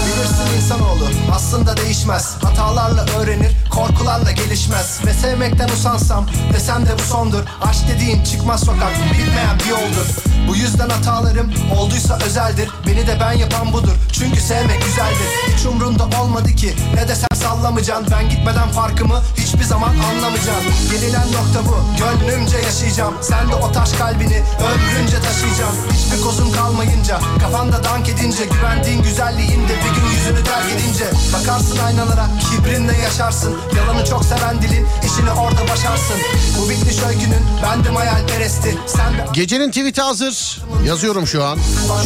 Bilirsin insanoğlu aslında değişmez. Hatalarla öğrenir korkularla gelişmez. Ve sevmekten usansam desem de bu sondur. Aşk dediğin çıkmaz sokak bitmeyen bir yoldur. Bu yüzden hatalarım olduysa özeldir. Beni de ben yapan budur. Çünkü sevmek güzeldir. Hiç umrunda olmadı ki. Ne desem sallamayacaksın. Ben gitmeden farkımı hiçbir zaman anlamayacaksın. Gelinen nokta bu. Gönlümce yaşayacağım. Sen de o taş kalbini ömrünce taşıyacaksın Kozun kalmayınca kafanda dank edince Güvendiğin güzelliğinde bir gün yüzünü terk edince Bakarsın aynalara kibrinle yaşarsın. Yalanı çok seven dilin işini orada başarsın. Bu bitmiş öykünün bendim hayalperesti Sen de Gecenin tweet'i hazır. Yazıyorum şu an.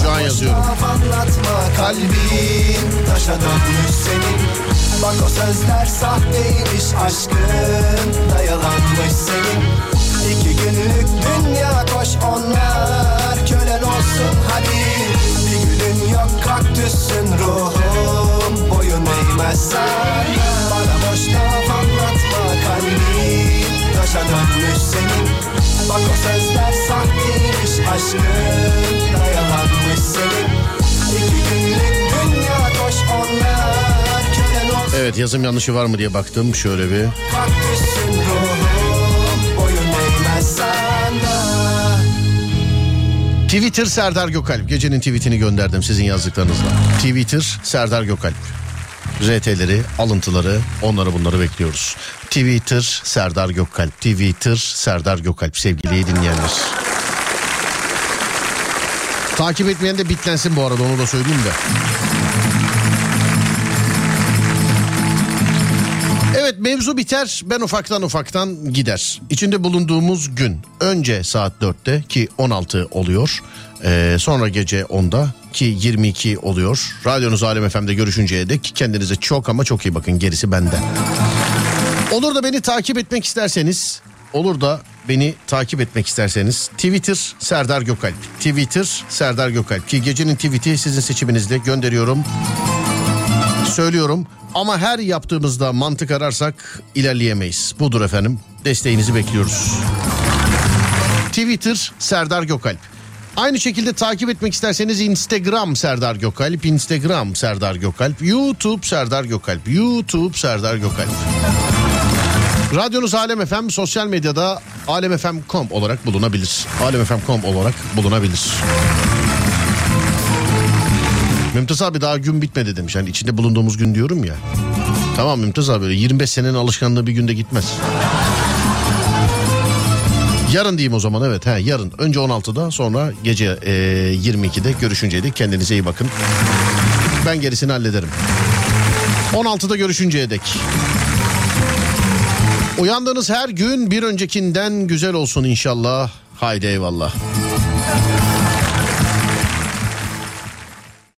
Şu an yazıyorum. Anlatma kalbin taşa dönmüş senin. Bak o sözler sahteymiş aşkın. Da yalanmış senin günlük dünya koş onlar kölen olsun hadi. Bir gülün yok kaktüsün ruhum boyun eğmezsen Bana boş laf anlatma kalbin taşa dönmüş senin. Bak o sözler sahteymiş aşkın da yalanmış senin. İki günlük dünya koş onlar Evet yazım yanlışı var mı diye baktım. Şöyle bir. kaktüsün ruhum de Twitter Serdar Gökalp. Gecenin tweetini gönderdim sizin yazdıklarınızla. Twitter Serdar Gökalp. RT'leri, alıntıları, onları bunları bekliyoruz. Twitter Serdar Gökalp. Twitter Serdar Gökalp sevgili dinleyenler. Takip etmeyen de bitlensin bu arada onu da söyleyeyim de. Mevzu biter ben ufaktan ufaktan gider. İçinde bulunduğumuz gün önce saat 4'te ki 16 oluyor. Ee, sonra gece 10'da ki 22 oluyor. Radyonuz Alem FM'de görüşünceye dek kendinize çok ama çok iyi bakın gerisi bende. Olur da beni takip etmek isterseniz olur da beni takip etmek isterseniz Twitter Serdar Gökalp. Twitter Serdar Gökalp ki gecenin tweet'i sizin seçiminizle gönderiyorum. Söylüyorum ama her yaptığımızda mantık ararsak ilerleyemeyiz. Budur efendim. Desteğinizi bekliyoruz. Twitter Serdar Gökalp. Aynı şekilde takip etmek isterseniz Instagram Serdar Gökalp, Instagram Serdar Gökalp, YouTube Serdar Gökalp, YouTube Serdar Gökalp. Radyonuz Alem FM sosyal medyada alemfm.com olarak bulunabilir. alemfm.com olarak bulunabilir. Mümtaz abi daha gün bitmedi demiş. Yani içinde bulunduğumuz gün diyorum ya. Tamam Mümtaz abi öyle 25 senenin alışkanlığı bir günde gitmez. Yarın diyeyim o zaman evet. He, yarın önce 16'da sonra gece e, 22'de görüşünceye dek kendinize iyi bakın. Ben gerisini hallederim. 16'da görüşünceye dek. Uyandığınız her gün bir öncekinden güzel olsun inşallah. Haydi eyvallah.